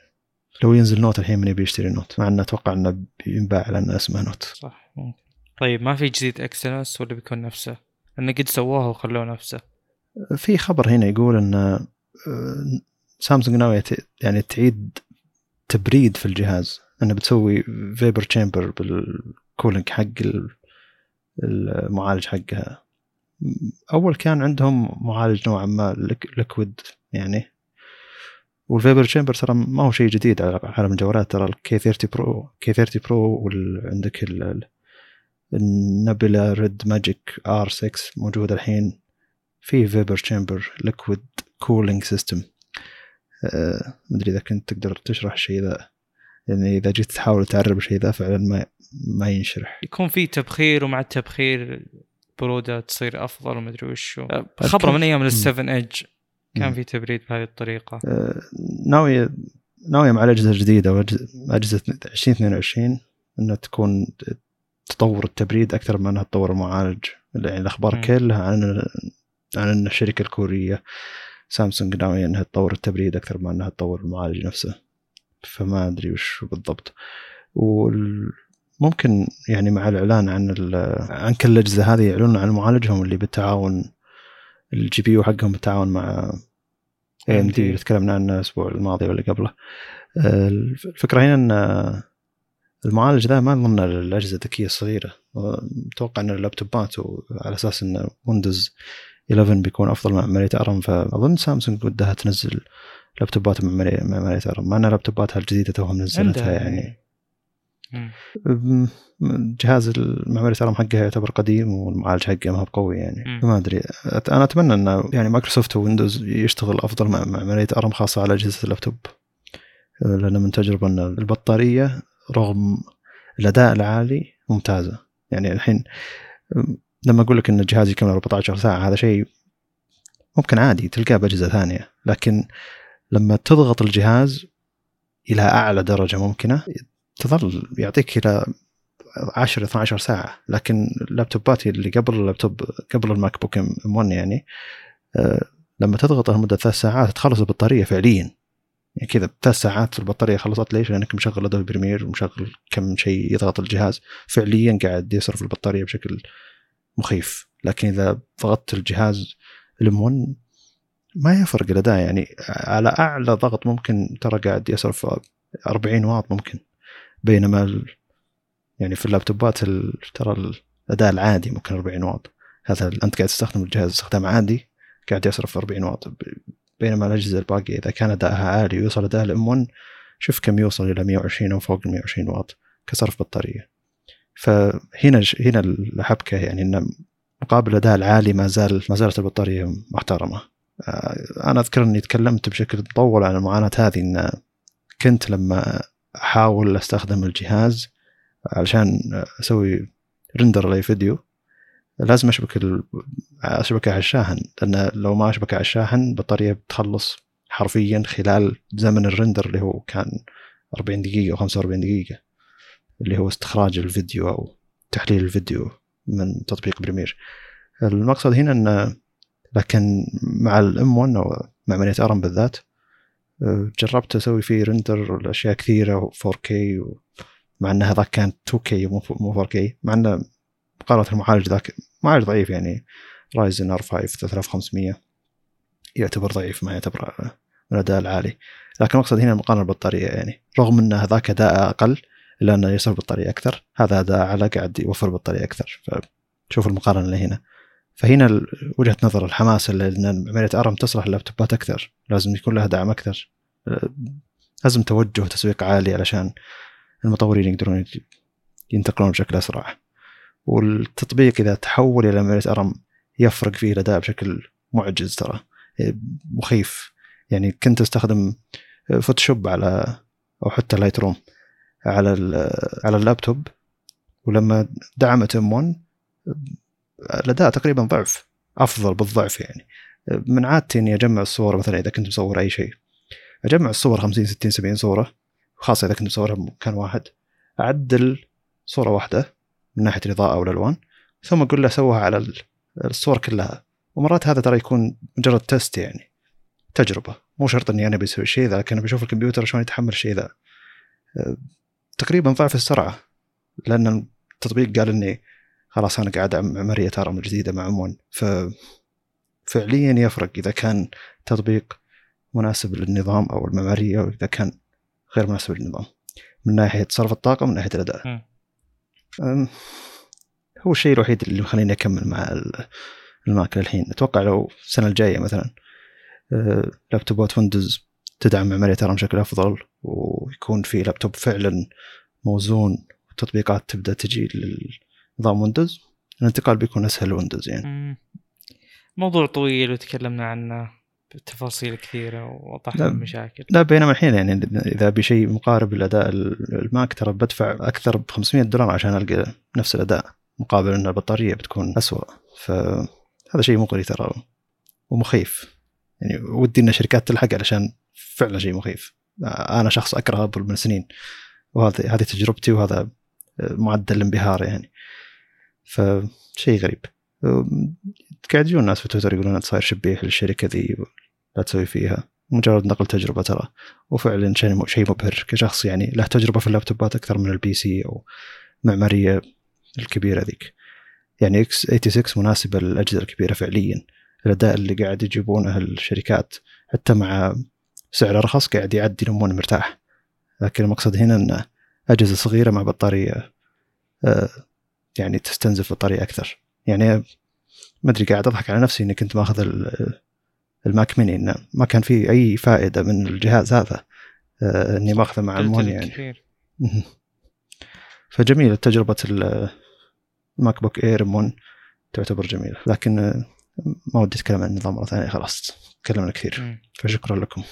لو ينزل Note الحين من يبي يشتري Note مع إنه أتوقع إنه بينباع لأنه اسمه Note. صح ممكن. طيب ما في جديد Exynos ولا بيكون نفسه؟ انه قد سووه وخلوه نفسه. في خبر هنا يقول إن آه، سامسونج ناوية ت- يعني تعيد تبريد في الجهاز. انه بتسوي vapor chamber بال cooling حق ال- المعالج حقها. أول كان عندهم معالج نوعا ما liquid يعني. وال vapor chamber ترى ما هو شيء جديد على عالم الجوالات ترى ال K30 Pro K30 Pro وعندك ال nubia Red Magic R6 موجود الحين. في vapor chamber liquid cooling system مدري إذا كنت تقدر تشرح الشيء ذا. يعني إذا جيت تحاول تعرب الشيء ذا فعلا ما ما ينشرح. يكون في تبخير ومع التبخير برودة تصير أفضل ومدري وشو. خبرة من أيام ال7 Edge كان. في تبريد بهذه الطريقة. آه، ناوية ناوية مع الأجهزة الجديدة وأجهزة 2022 أنها تكون تطور التبريد أكثر من أنها تطور المعالج. يعني الأخبار مم. كلها عن عن أن الشركة الكورية سامسونج ناوية أنها تطور التبريد أكثر من أنها تطور المعالج نفسه. فما أدري وش بالضبط. وممكن يعني مع الإعلان عن عن كل الأجهزة هذه يعلنون عن معالجهم اللي بالتعاون ال GPU حقهم بالتعاون مع AMD اللي تكلمنا عنه الأسبوع الماضي ولا قبله. الفكرة هنا إن المعالج ذا ما اظن الأجهزة الذكيه الصغيره متوقع إن اللابتوبات على أساس إن ويندوز 11 بيكون أفضل مع معمارية ARM فأظن سامسونج ودها تنزل لابتوبات مع معمارية ARM. مع إن لابتوباتها الجديدة توها منزلتها يعني. أم، جهاز المعماري ترى حقها يعتبر قديم والمعالج حقه ما هو بقوي يعني. ما أدري. أنا أتمنى إنه يعني مايكروسوفت ويندوز يشتغل أفضل مع مع معمارية ARM خاصة على أجهزة اللابتوب. لأن من تجربة إن البطارية رغم الأداء العالي ممتازة. يعني الحين لما أقول لك إن الجهاز يكمل 14 ساعة هذا شيء ممكن عادي تلقاه بأجهزة ثانية. لكن لما تضغط الجهاز إلى أعلى درجة ممكنة تظل يعطيك إلى 10 12 ساعة. لكن اللابتوبات اللي قبل اللابتوب قبل ال MacBook M1 يعني آه، لما تضغطه لمدة ثلاث ساعات تخلص البطارية فعليا. يعني كذا ثلاث ساعات البطارية خلصت ليش؟ لأنك مشغل Adobe Premiere ومشغل كم شيء يضغط الجهاز. فعليا قاعد يصرف البطارية بشكل مخيف. لكن إذا ضغطت الجهاز ال M1 ما يفرق الأداء. يعني على أعلى ضغط ممكن ترى قاعد يصرف 40 واط ممكن. بينما يعني في اللابتوبات ترى الأداء العادي ممكن 40 واط. هذا أنت قاعد تستخدم الجهاز استخدام عادي قاعد يصرف 40 واط. بينما الأجهزة الباقية إذا كان أدائها عالي ويوصل أداء الام 1 شوف كم يوصل إلى 120 أو فوق ال 120 واط كصرف بطارية. فهنا هنا الحبكة يعني إن مقابل الأداء العالي ما زال ما زالت البطارية محترمة. آه، أنا أذكر إني تكلمت بشكل مطول عن المعاناة هذه إن كنت لما أحاول أستخدم الجهاز علشان أسوي render لاي فيديو. لازم أشبك اشبكه على الشاحن لأن لو ما اشبكه على الشاحن البطاريه بتخلص حرفيا خلال زمن ال render اللي هو كان 40 دقيقة أو 45 دقيقة اللي هو استخراج الفيديو أو تحليل الفيديو من تطبيق Premiere. المقصد هنا أن لكن مع ال M1 أو مع معمارية ARM بالذات جربت أسوي فيه render لأشياء كثيرة 4K مع أن هذاك كان 2K مو 4K مع أنه مقارنة المعالج ذاك معالج ضعيف يعني Ryzen R5 3500 يعتبر ضعيف ما يعتبر من الاداء العالي. لكن المقصد هنا المقارنة بالبطارية يعني رغم إن هذاك أداء أقل إلا إنه يصرف بطارية أكثر هذا أداء اعلى قاعد يوفر بطارية أكثر. فشوف المقارنة اللي هنا. فهنا وجهة نظر الحماس إن معمارية ARM تصلح اللابتوبات أكثر. لازم يكون لها دعم أكثر. لازم توجه تسويق عالي علشان المطورين يقدرون ينتقلون بشكل أسرع. والتطبيق إذا تحول إلى معمارية ARM يفرق فيه الأداء بشكل معجز ترى. مخيف. يعني كنت أستخدم Photoshop على أو حتى Lightroom على على اللابتوب. ولما دعمت M1 الأداء تقريبا ضعف أفضل بالضعف يعني. من عادتي إني أجمع الصور مثلا إذا كنت مصور أي شيء. أجمع الصور 50 60 70 صورة خاصة إذا كنت مصورها بمكان واحد. أعدل صورة واحدة من ناحية الإضاءة والالوان ثم أقول له سوها على الصور كلها. ومرات هذا ترى يكون مجرد تست يعني تجربة. مو شرط إني أنا بسوي الشيء ذا لكن بشوف الكمبيوتر شلون يتحمل الشيء ذا. أه، تقريبا ضعف السرعة لأن التطبيق قال إني خلاص أنا قاعد معمارية ARM جديدة مع M ف فعليا يفرق إذا كان تطبيق مناسب للنظام أو المعمارية أو إذا كان غير مناسب للنظام. من ناحية صرف الطاقة ومن ناحية الأداء. هو الشيء الوحيد اللي مخليني أكمل مع ال Mac للحين أتوقع لو السنة الجاية مثلا أه، لابتوبات ويندوز تدعم معمارية ARM بشكل أفضل ويكون في لابتوب فعلا موزون وتطبيقات تبدأ تجي لنظام ويندوز الانتقال بيكون أسهل ويندوز يعني. موضوع طويل وتكلمنا عنه بتفاصيل كثيرة ووضحنا المشاكل. لا بينما الحين يعني إذا بشيء مقارب لاداء ال Mac ترى بدفع أكثر ب 500 دولار عشان ألقى نفس الأداء مقابل إن البطارية بتكون اسوء فهذا شيء مغري ترى ومخيف. يعني ودي إن الشركات تلحق علشان فعلا شيء مخيف. أنا شخص أكره أبل من سنين وهذه هذه تجربتي وهذا معدل الانبهار يعني. فشيء غريب. قاعد يجون ناس في تويتر يقولون انت صاير شبيه للشركة ذي لا تسوي فيها. مجرد نقل تجربة ترى. وفعلا شيء مبهر كشخص يعني له تجربة في اللابتوبات أكثر من ال PC أو معمارية الكبيرة ذيك. يعني x86 مناسبة للأجهزة الكبيرة فعليا. الأداء اللي قاعد يجيبونه الشركات حتى مع سعر أرخص قاعد يعدي ال M1 مرتاح. لكن المقصد هنا ان أجهزة صغيرة مع بطارية آه، يعني تستنزف بطاريه أكثر. يعني ما أدري قاعد أضحك على نفسي إني كنت ماخذ ال Mac Mini إنه ما كان في أي فائدة من الجهاز هذا آه، إني ماخذه مع ال M1 يعني. فجميلة تجربة ال MacBook Air M1 تعتبر جميلة. لكن ما ودي أتكلم عن النظام مرة ثانية خلاص. تكلمنا كثير. فشكرا لكم.